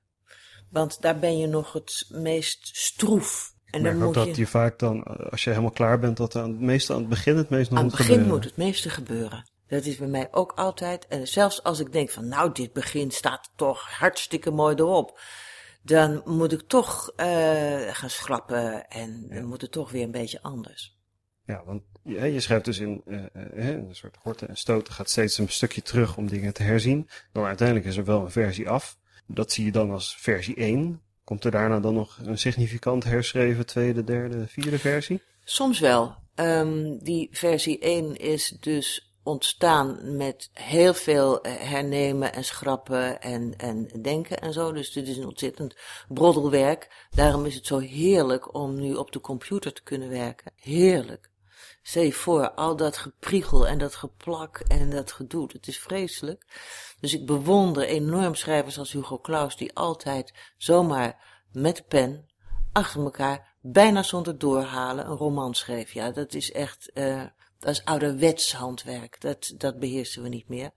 want daar ben je nog het meest stroef. En dan moet dat je... je vaak dan, als je helemaal klaar bent, dat aan, meestal aan het begin het meest nog aan moet gebeuren. Aan het begin moet het meeste gebeuren. Dat is bij mij ook altijd. En zelfs als ik denk van, nou, dit begin staat toch hartstikke mooi erop. Dan moet ik toch uh, gaan schrappen en dan moet het toch weer een beetje anders. Ja, want je, je schrijft dus in uh, uh, een soort horten en stoten, gaat steeds een stukje terug om dingen te herzien. Dan uiteindelijk is er wel een versie af. Dat zie je dan als versie 1. Komt er daarna dan nog een significant herschreven tweede, derde, vierde versie? Soms wel. Um, die versie 1 is dus ontstaan met heel veel eh, hernemen en schrappen en, en denken en zo. Dus dit is een ontzettend broddelwerk. Daarom is het zo heerlijk om nu op de computer te kunnen werken. Heerlijk. Stel voor, al dat gepriegel en dat geplak en dat gedoe. Het is vreselijk. Dus ik bewonder enorm schrijvers als Hugo Claus, die altijd zomaar met pen achter elkaar, bijna zonder doorhalen, een roman schreef. Ja, dat is echt, uh, dat is ouderwets handwerk. Dat, dat beheersen we niet meer.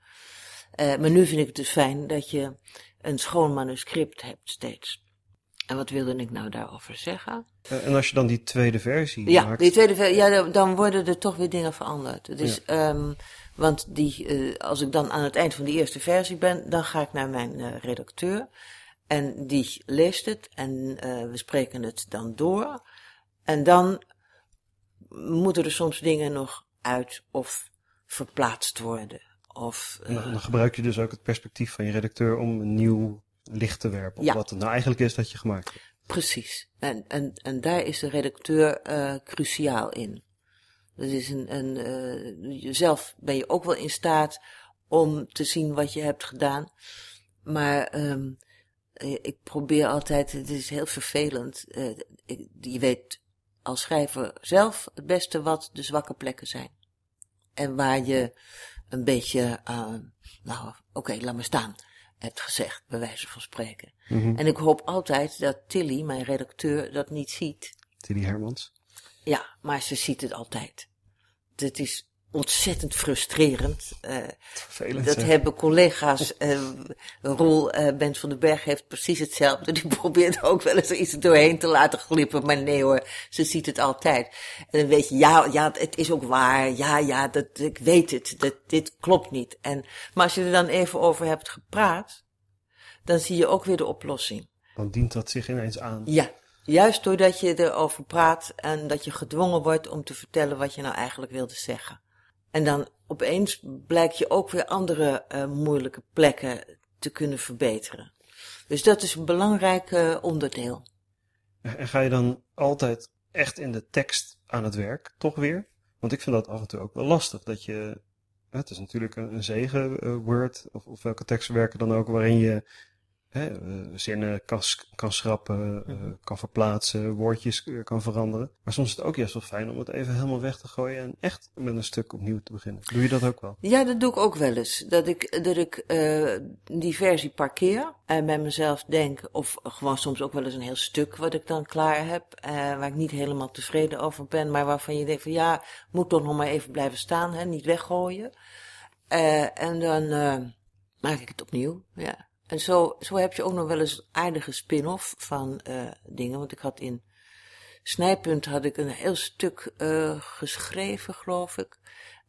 Uh, maar nu vind ik het dus fijn dat je een schoon manuscript hebt steeds. En wat wilde ik nou daarover zeggen? Uh, en als je dan die tweede versie ja, maakt? die tweede versie, ja, dan worden er toch weer dingen veranderd. Dus, ja. um, want die, uh, als ik dan aan het eind van die eerste versie ben, dan ga ik naar mijn uh, redacteur. En die leest het en uh, we spreken het dan door. En dan moeten er soms dingen nog uit of verplaatst worden. Of, dan gebruik je dus ook het perspectief van je redacteur om een nieuw licht te werpen op wat het nou eigenlijk is dat je gemaakt hebt. Precies. En, en, en daar is de redacteur uh, cruciaal in. Dat is een, een uh, zelf ben je ook wel in staat om te zien wat je hebt gedaan. Maar um, ik probeer altijd, het is heel vervelend. Uh, ik, je weet als schrijver zelf het beste wat de zwakke plekken zijn. En waar je een beetje, nou oké, okay, laat maar staan, hebt gezegd, bij wijze van spreken. Mm -hmm. En ik hoop altijd dat Tilly, mijn redacteur, dat niet ziet. Tilly Hermans? Ja, maar ze ziet het altijd. Het is ontzettend frustrerend. Uh, Vervelend, dat hebben collega's. Uh, Roel uh, Bent van den Berg heeft precies hetzelfde. Die *laughs* probeert ook wel eens iets doorheen te laten glippen. Maar nee hoor, ze ziet het altijd. En dan weet je, ja, ja het is ook waar. Ja, ja, dat, ik weet het. Dat, dit klopt niet. En, maar als je er dan even over hebt gepraat, dan zie je ook weer de oplossing. Dan dient dat zich ineens aan. Ja, juist doordat je erover praat en dat je gedwongen wordt om te vertellen wat je nou eigenlijk wilde zeggen. En dan opeens blijkt je ook weer andere uh, moeilijke plekken te kunnen verbeteren. Dus dat is een belangrijk uh, onderdeel. En ga je dan altijd echt in de tekst aan het werk, toch weer? Want ik vind dat af en toe ook wel lastig. Dat je, het is natuurlijk een, een zegen, uh, Word of, of welke teksten werken dan ook, waarin je Hè, uh, zinnen kan, kan schrappen, uh, mm-hmm. kan verplaatsen, woordjes uh, kan veranderen. Maar soms is het ook juist wel fijn om het even helemaal weg te gooien en echt met een stuk opnieuw te beginnen. Doe je dat ook wel? Ja, dat doe ik ook wel eens. Dat ik, dat ik die versie parkeer en bij mezelf denk, of gewoon soms ook wel eens een heel stuk wat ik dan klaar heb, waar ik niet helemaal tevreden over ben, maar waarvan je denkt van ja, moet toch nog maar even blijven staan, hè, niet weggooien. en dan maak ik het opnieuw, ja. En zo, zo heb je ook nog wel eens aardige spin-off van uh, dingen. Want ik had in Snijpunt had ik een heel stuk uh, geschreven, geloof ik.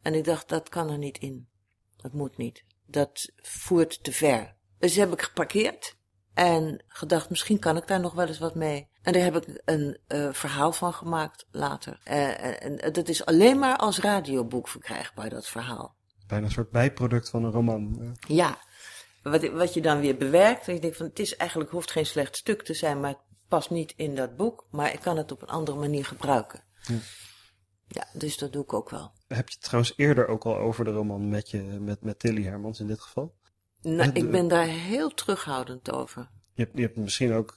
En ik dacht, dat kan er niet in. Dat moet niet. Dat voert te ver. Dus heb ik geparkeerd. En gedacht, misschien kan ik daar nog wel eens wat mee. En daar heb ik een uh, verhaal van gemaakt later. En, en dat is alleen maar als radioboek verkrijgbaar, dat verhaal. Bijna een soort bijproduct van een roman. Ja, wat, wat je dan weer bewerkt. En je denkt van het is eigenlijk hoeft geen slecht stuk te zijn, maar het past niet in dat boek. Maar ik kan het op een andere manier gebruiken. Ja. Ja, dus dat doe ik ook wel. Heb je het trouwens eerder ook al over de roman met, je, met, met Tilly Hermans in dit geval? Nou, ik ben daar heel terughoudend over. Je hebt, je hebt misschien ook,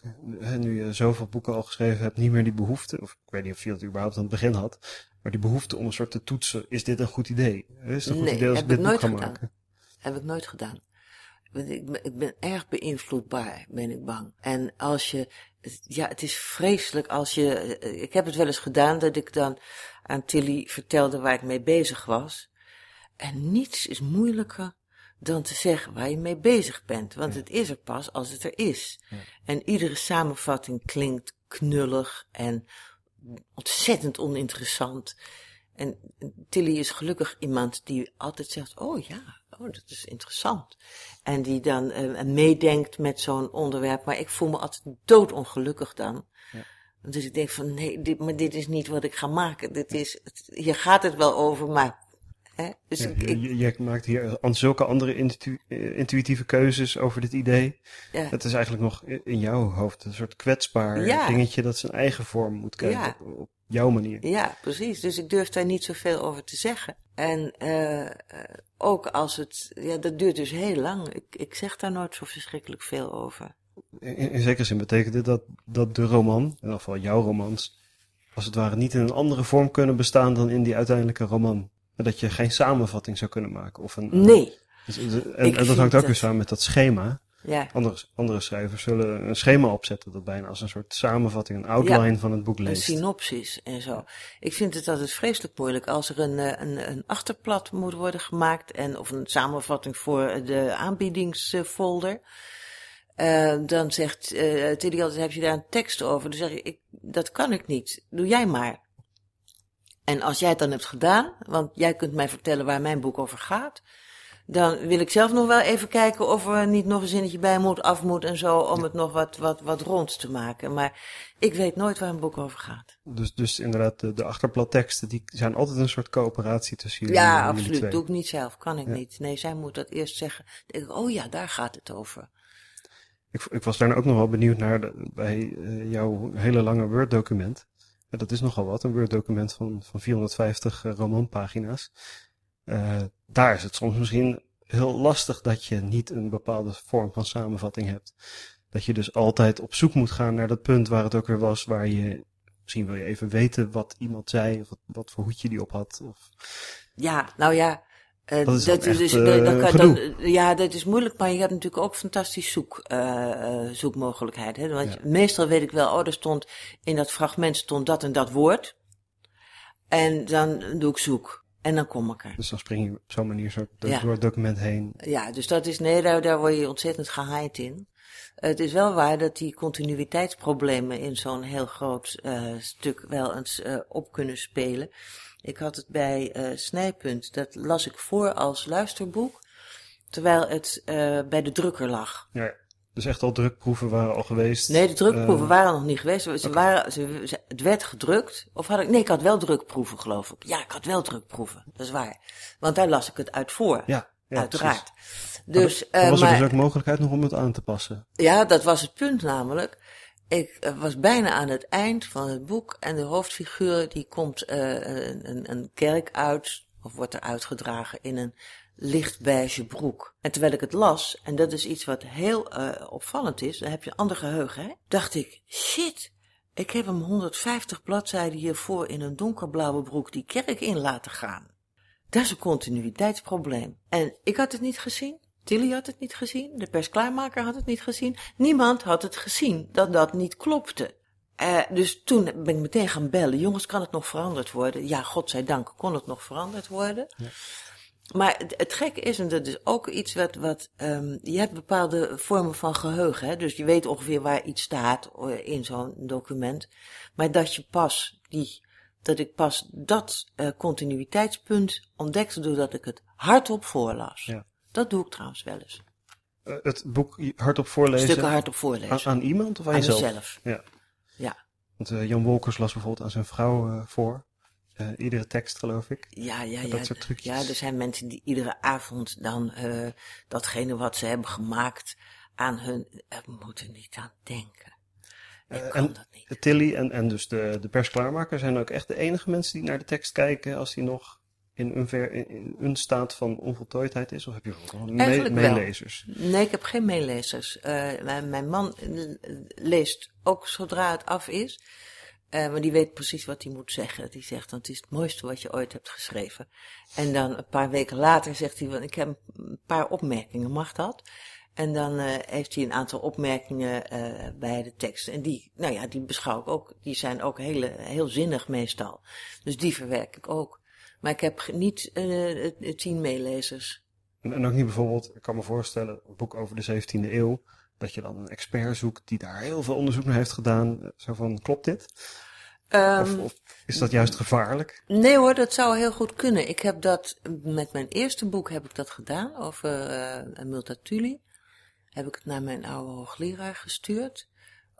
nu je zoveel boeken al geschreven hebt, niet meer die behoefte, of ik weet niet of je dat überhaupt aan het begin had, maar die behoefte om een soort te toetsen, is dit een goed idee? Is het een goed nee, idee als ik dit ik boek ga gedaan. maken? Heb ik nooit gedaan. Ik ben, ik ben erg beïnvloedbaar, ben ik bang. En als je, ja, het is vreselijk als je, ik heb het wel eens gedaan dat ik dan aan Tilly vertelde waar ik mee bezig was. En niets is moeilijker dan te zeggen waar je mee bezig bent. Want Ja. het is er pas als het er is. Ja. En iedere samenvatting klinkt knullig en ontzettend oninteressant. En Tilly is gelukkig iemand die altijd zegt, oh ja, oh, dat is interessant. En die dan uh, meedenkt met zo'n onderwerp. Maar ik voel me altijd doodongelukkig dan. Ja. Dus ik denk van, nee, dit, maar dit is niet wat ik ga maken. Dit is, hier gaat het wel over, maar... Hè? Dus ja, ik, maakt hier zulke andere intu eh, intuïtieve keuzes over dit idee. Ja. Het is eigenlijk nog in jouw hoofd een soort kwetsbaar dingetje dat zijn eigen vorm moet krijgen op, op, jouw manier. Ja, precies. Dus ik durf daar niet zoveel over te zeggen. En uh, ook als het, ja, dat duurt dus heel lang. Ik, ik zeg daar nooit zo verschrikkelijk veel over. In, in zekere zin betekent dit dat, dat de roman, in ieder geval jouw romans, als het ware niet in een andere vorm kunnen bestaan dan in die uiteindelijke roman. Dat je geen samenvatting zou kunnen maken. Of een, nee. Dus, en, en, dat hangt ook weer samen met dat schema. Ja. Andere, andere schrijvers zullen een schema opzetten dat bijna als een soort samenvatting, een outline van het boek leest. Een synopsis en zo. Ik vind het altijd vreselijk moeilijk als er een, eh, een, een achterplat moet worden gemaakt en, of een samenvatting voor de aanbiedingsfolder. Uh, dan zegt uh, Tilly altijd, heb je daar een tekst over? Dan zeg ik, ik, dat kan ik niet. Doe jij maar. En als jij het dan hebt gedaan, want jij kunt mij vertellen waar mijn boek over gaat, dan wil ik zelf nog wel even kijken of er niet nog een zinnetje bij moet, af moet en zo, om het nog wat, wat, wat rond te maken. Maar ik weet nooit waar een boek over gaat. Dus, dus inderdaad, de, de achterplatteksten, die zijn altijd een soort coöperatie tussen jullie Ja, absoluut. Doe ik niet zelf, kan ik niet. Nee, zij moet dat eerst zeggen. Denk ik, oh ja, daar gaat het over. Ik, ik was daar ook nog wel benieuwd naar de, bij uh, jouw hele lange Word-document. dat is nogal wat, een Word-document van, van 450 uh, romanpagina's. Uh, daar is het soms misschien heel lastig dat je niet een bepaalde vorm van samenvatting hebt. Dat je dus altijd op zoek moet gaan naar dat punt waar het ook weer was, waar je misschien wil je even weten wat iemand zei, of wat, wat voor hoedje die op had. Of... Ja, nou ja, uh, dat is, dat dus, uh, dat kan, dan, ja, dat is moeilijk, maar je hebt natuurlijk ook fantastisch zoek, uh, zoekmogelijkheid. Hè? Want ja. meestal weet ik wel, oh, er stond in dat fragment stond dat en dat woord. En dan doe ik zoek. En dan kom ik er. Dus dan spring je op zo'n manier zo door het document heen. Ja, dus dat is, nee, daar, daar word je ontzettend gehaaid in. Het is wel waar dat die continuïteitsproblemen in zo'n heel groot uh, stuk wel eens uh, op kunnen spelen. Ik had het bij uh, Snijpunt, dat las ik voor als luisterboek, terwijl het bij de drukker lag. Ja. Dus echt al drukproeven waren al geweest? Nee, de drukproeven uh, waren nog niet geweest. Ze okay. waren, ze, het werd gedrukt. Of had ik, nee, ik had wel drukproeven, geloof ik. Ja, ik had wel drukproeven. Dat is waar. Want daar las ik het uit voor. Ja, ja uiteraard. Precies. Dus, uh, was er maar, dus ook mogelijkheid nog om het aan te passen? Ja, dat was het punt namelijk. Ik uh, was bijna aan het eind van het boek en de hoofdfiguur die komt een, een, een kerk uit, of wordt er uitgedragen in een lichtbeige broek. En terwijl ik het las, en dat is iets wat heel uh, opvallend is, dan heb je een ander geheugen, hè? dacht ik, shit, ik heb hem 150 bladzijden hiervoor in een donkerblauwe broek die kerk in laten gaan. Dat is een continuïteitsprobleem. En ik had het niet gezien. Tilly had het niet gezien. De persklaarmaker had het niet gezien. Niemand had het gezien dat dat niet klopte. Uh, dus toen ben ik meteen gaan bellen. Jongens, kan het nog veranderd worden? Ja, godzijdank kon het nog veranderd worden. Ja. Maar het, het gekke is, en dat is ook iets wat, wat um, je hebt bepaalde vormen van geheugen. Hè? Dus je weet ongeveer waar iets staat eh, in zo'n document. Maar dat je pas die, dat ik pas dat uh, continuïteitspunt ontdekte doordat ik het hardop voorlas. Ja. Dat doe ik trouwens wel eens. Uh, het boek hardop voorlezen? Stukken hardop voorlezen. Aan, aan iemand of aan, aan jezelf? Mezelf. Ja. ja. Want Jan Wolkers las bijvoorbeeld aan zijn vrouw voor. Uh, iedere tekst, geloof ik. Ja, ja, ja. Dat soort trucjes. Ja, er zijn mensen die iedere avond dan uh, datgene wat ze hebben gemaakt aan hun. Uh, moeten niet aan denken. Ik uh, kan dat niet. Tilly en, en dus de, de persklaarmaker zijn ook echt de enige mensen die naar de tekst kijken als die nog in een, ver, in een staat van onvoltooidheid is? Of heb je gewoon me meelezers? Nee, ik heb geen meelezers. mijn man leest ook zodra het af is. Uh, maar die weet precies wat hij moet zeggen. Die zegt, dan het is het mooiste wat je ooit hebt geschreven. En dan een paar weken later zegt hij, ik heb een paar opmerkingen, mag dat? En dan uh, heeft hij een aantal opmerkingen uh, bij de tekst. En die, nou ja, die beschouw ik ook, die zijn ook hele, heel zinnig meestal. Dus die verwerk ik ook. Maar ik heb niet tien meelezers. En ook niet bijvoorbeeld, ik kan me voorstellen, een boek over de 17e eeuw dat je dan een expert zoekt die daar heel veel onderzoek naar heeft gedaan. Zo van, klopt dit? Ehm, of, of is dat juist gevaarlijk? Nee hoor, dat zou heel goed kunnen. Ik heb dat, met mijn eerste boek heb ik dat gedaan, over uh, Multatuli. Heb ik het naar mijn oude hoogleraar gestuurd.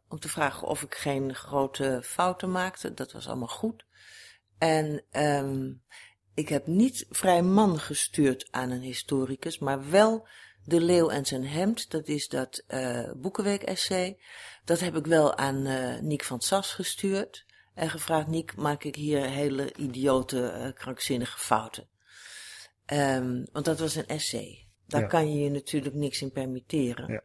Om te vragen of ik geen grote fouten maakte. Dat was allemaal goed. En um, ik heb niet Vrij Man gestuurd aan een historicus, maar wel De Leeuw en zijn Hemd. Dat is dat uh, Boekenweek-essay. Dat heb ik wel aan uh, Niek van Sas gestuurd. En gevraagd, Niek, maak ik hier hele idiote, uh, krankzinnige fouten? Um, want dat was een essay. Daar Ja. kan je je natuurlijk niks in permitteren. Ja.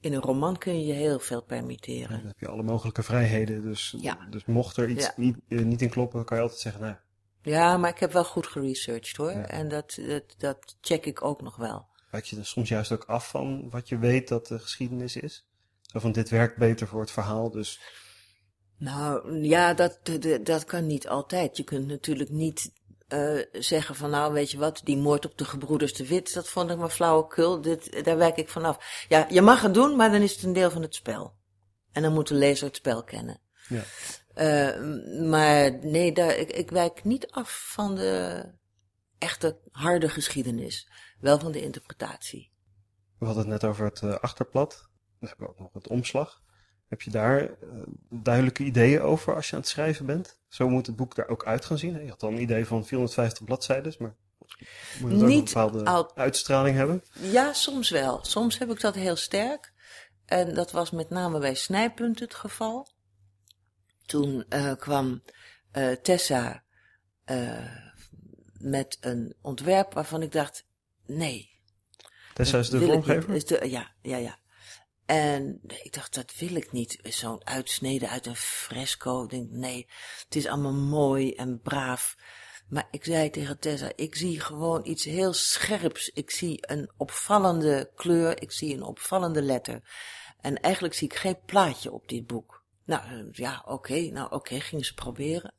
In een roman kun je je heel veel permitteren. Dan heb je alle mogelijke vrijheden. Dus, Ja. dus mocht er iets niet, eh, niet in kloppen, kan je altijd zeggen, nou, Ja, maar ik heb wel goed geresearched hoor. En dat, dat, dat check ik ook nog wel. Wijk je er soms juist ook af van wat je weet dat de geschiedenis is? Zo van, dit werkt beter voor het verhaal, dus Nou, ja, dat, dat, dat kan niet altijd. Je kunt natuurlijk niet eh, zeggen van nou, weet je wat, die moord op de gebroeders de Wit, dat vond ik maar flauwekul. Dit, daar wijk ik vanaf. Ja, je mag het doen, maar dan is het een deel van het spel. En dan moet de lezer het spel kennen. ja. Eh, maar nee, daar, ik, ik wijk niet af van de echte harde geschiedenis. Wel van de interpretatie. We hadden het net over het eh, achterblad. Dan hebben we ook nog het omslag. Heb je daar eh, duidelijke ideeën over als je aan het schrijven bent? Zo moet het boek daar ook uit gaan zien. hè? Je had al een idee van 450 bladzijden, maar moet het ook een bepaalde al- uitstraling hebben? Ja, soms wel. Soms heb ik dat heel sterk. En dat was met name bij Snijpunt het geval. Toen eh, kwam Tessa met een ontwerp waarvan ik dacht, nee. Tessa is de vormgever? Is de- ja, ja, ja. En ik dacht, dat wil ik niet. Zo'n uitsnede uit een fresco. Ik denk, nee, het is allemaal mooi en braaf. Maar ik zei tegen Tessa, ik zie gewoon iets heel scherps. Ik zie een opvallende kleur, ik zie een opvallende letter. En eigenlijk zie ik geen plaatje op dit boek. Nou, eh, ja, oké, nou oké, gingen ze proberen.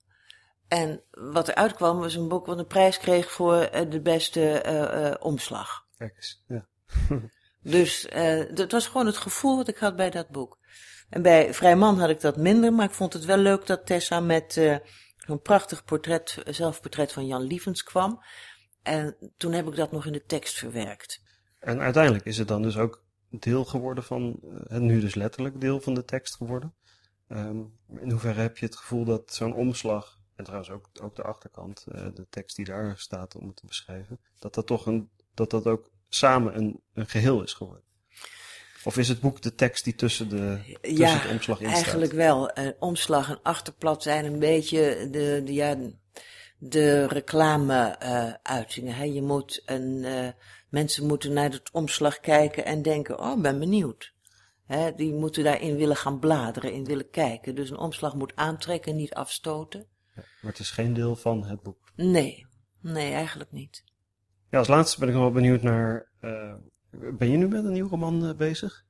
En wat eruit kwam was een boek wat een prijs kreeg voor eh, de beste eh, eh, omslag. Kijk eens. Ja. *laughs* Dus dat was gewoon het gevoel wat ik had bij dat boek. En bij Vrijman had ik dat minder, maar ik vond het wel leuk dat Tessa met eh zo'n prachtig portret, zelfportret van Jan Lievens kwam. En toen heb ik dat nog in de tekst verwerkt. En uiteindelijk is het dan dus ook deel geworden van, nu dus letterlijk deel van de tekst geworden. Ehm, in hoeverre heb je het gevoel dat zo'n omslag, en trouwens ook, ook de achterkant, eh, de tekst die daar staat om het te beschrijven, dat dat toch een, dat dat ook samen een, een geheel is geworden? Of is het boek de tekst die tussen, de, tussen ja, het omslag in staat? eigenlijk wel. Eh, omslag en achterplat zijn een beetje de, de, ja, de reclame-uitingen. hè. je moet een, eh, mensen moeten naar het omslag kijken en denken, oh, ik ben benieuwd. Hè, die moeten daarin willen gaan bladeren, in willen kijken. Dus een omslag moet aantrekken, niet afstoten. Maar het is geen deel van het boek. Nee, nee, eigenlijk niet. Ja, als laatste ben ik nog wel benieuwd naar, eh, ben je nu met een nieuw roman eh, bezig?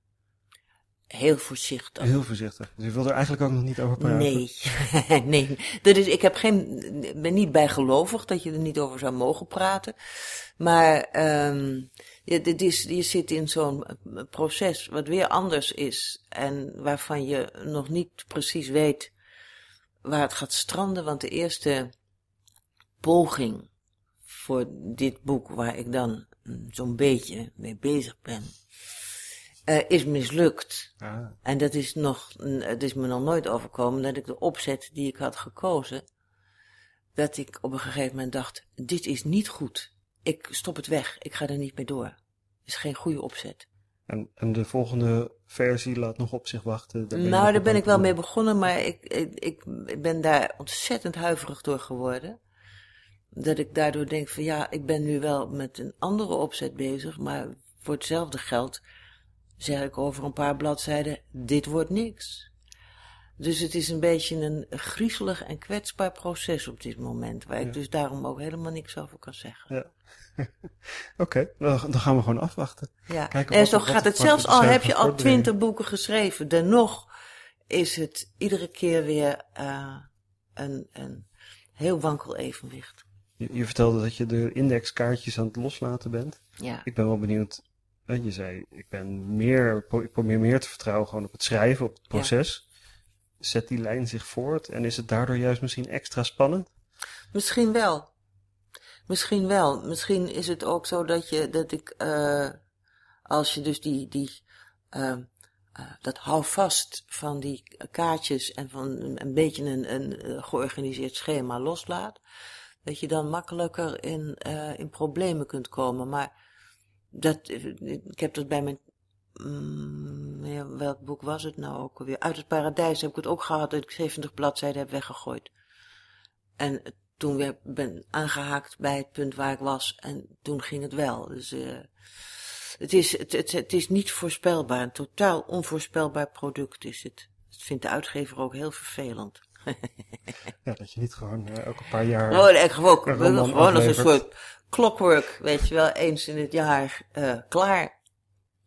Heel voorzichtig. Heel voorzichtig. Dus je wil er eigenlijk ook nog niet over praten? Nee, *laughs* nee. Dat is, ik heb geen, ben niet bijgelovig dat je er niet over zou mogen praten. Maar ehm je, dit is, je zit in zo'n eh, proces wat weer anders is. En waarvan je nog niet precies weet waar het gaat stranden. Want de eerste poging voor dit boek, waar ik dan zo'n beetje mee bezig ben, eh, is mislukt. Ah, En dat is nog, het is me nog nooit overkomen dat ik de opzet die ik had gekozen, dat ik op een gegeven moment dacht, dit is niet goed. Ik stop het weg, ik ga er niet mee door. Het is geen goede opzet. En, en de volgende versie laat nog op zich wachten. Daar nou, daar ben ik wel mee begonnen, maar ik, ik, ik, ik ben daar ontzettend huiverig door geworden. Dat ik daardoor denk van ja, ik ben nu wel met een andere opzet bezig, maar voor hetzelfde geld zeg ik over een paar bladzijden, dit wordt niks. Dus het is een beetje een griezelig en kwetsbaar proces op dit moment, waar Ja. ik dus daarom ook helemaal niks over kan zeggen. Ja. *laughs* Oké, dan, dan gaan we gewoon afwachten. Ja, Kijken en zo gaat het zelfs al heb je al twintig boeken geschreven. Dennoch is het iedere keer weer eh, een, een heel wankel evenwicht. Je, je vertelde dat je de indexkaartjes aan het loslaten bent. Ja, Ik ben wel benieuwd. Je zei, ik ben meer, ik probeer meer te vertrouwen gewoon op het schrijven, op het proces. zet die lijn zich voort en is het daardoor juist misschien extra spannend? Misschien wel. Misschien wel. Misschien is het ook zo dat je, dat ik, uh, als je dus die, die, uh, uh, dat houvast van die kaartjes en van een beetje een, een georganiseerd schema loslaat, dat je dan makkelijker in, in problemen kunt komen. Maar dat, ik heb dat bij mijn Mm, welk boek was het nou ook alweer? Uit het paradijs heb ik het ook gehad dat ik 70 bladzijden heb weggegooid. En toen weer ben aangehaakt bij het punt waar ik was en toen ging het wel. Dus uh, het, is, het, het, het, is niet voorspelbaar, een totaal onvoorspelbaar product is het. Dat vindt de uitgever ook heel vervelend. *laughs* ja, dat je niet gewoon uh, elke paar jaar. Oh, nee, gewoon, gewoon als een soort clockwork, weet je wel, eens in het jaar uh, klaar.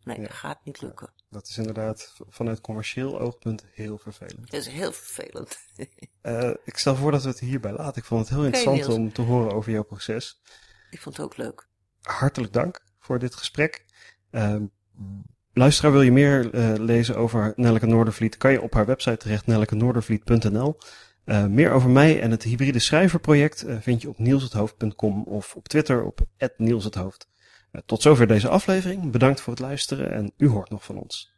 Nee, dat gaat niet lukken. Dat is inderdaad vanuit commercieel oogpunt heel vervelend. Dat is heel vervelend. uh, *laughs* ik stel voor dat we het hierbij laten. Ik vond het heel interessant om te horen over jouw proces. Ik vond het ook leuk. Hartelijk dank voor dit gesprek. Uh, luisteraar, wil je meer uh, lezen over Nelleke Noordervliet? Kan je op haar website terecht, nellekenoordervliet.nl. Uh, meer over mij en het hybride schrijverproject vind je op nielshethoofd.com of op Twitter op nielshethoofd. Tot zover deze aflevering. Bedankt voor het luisteren en u hoort nog van ons.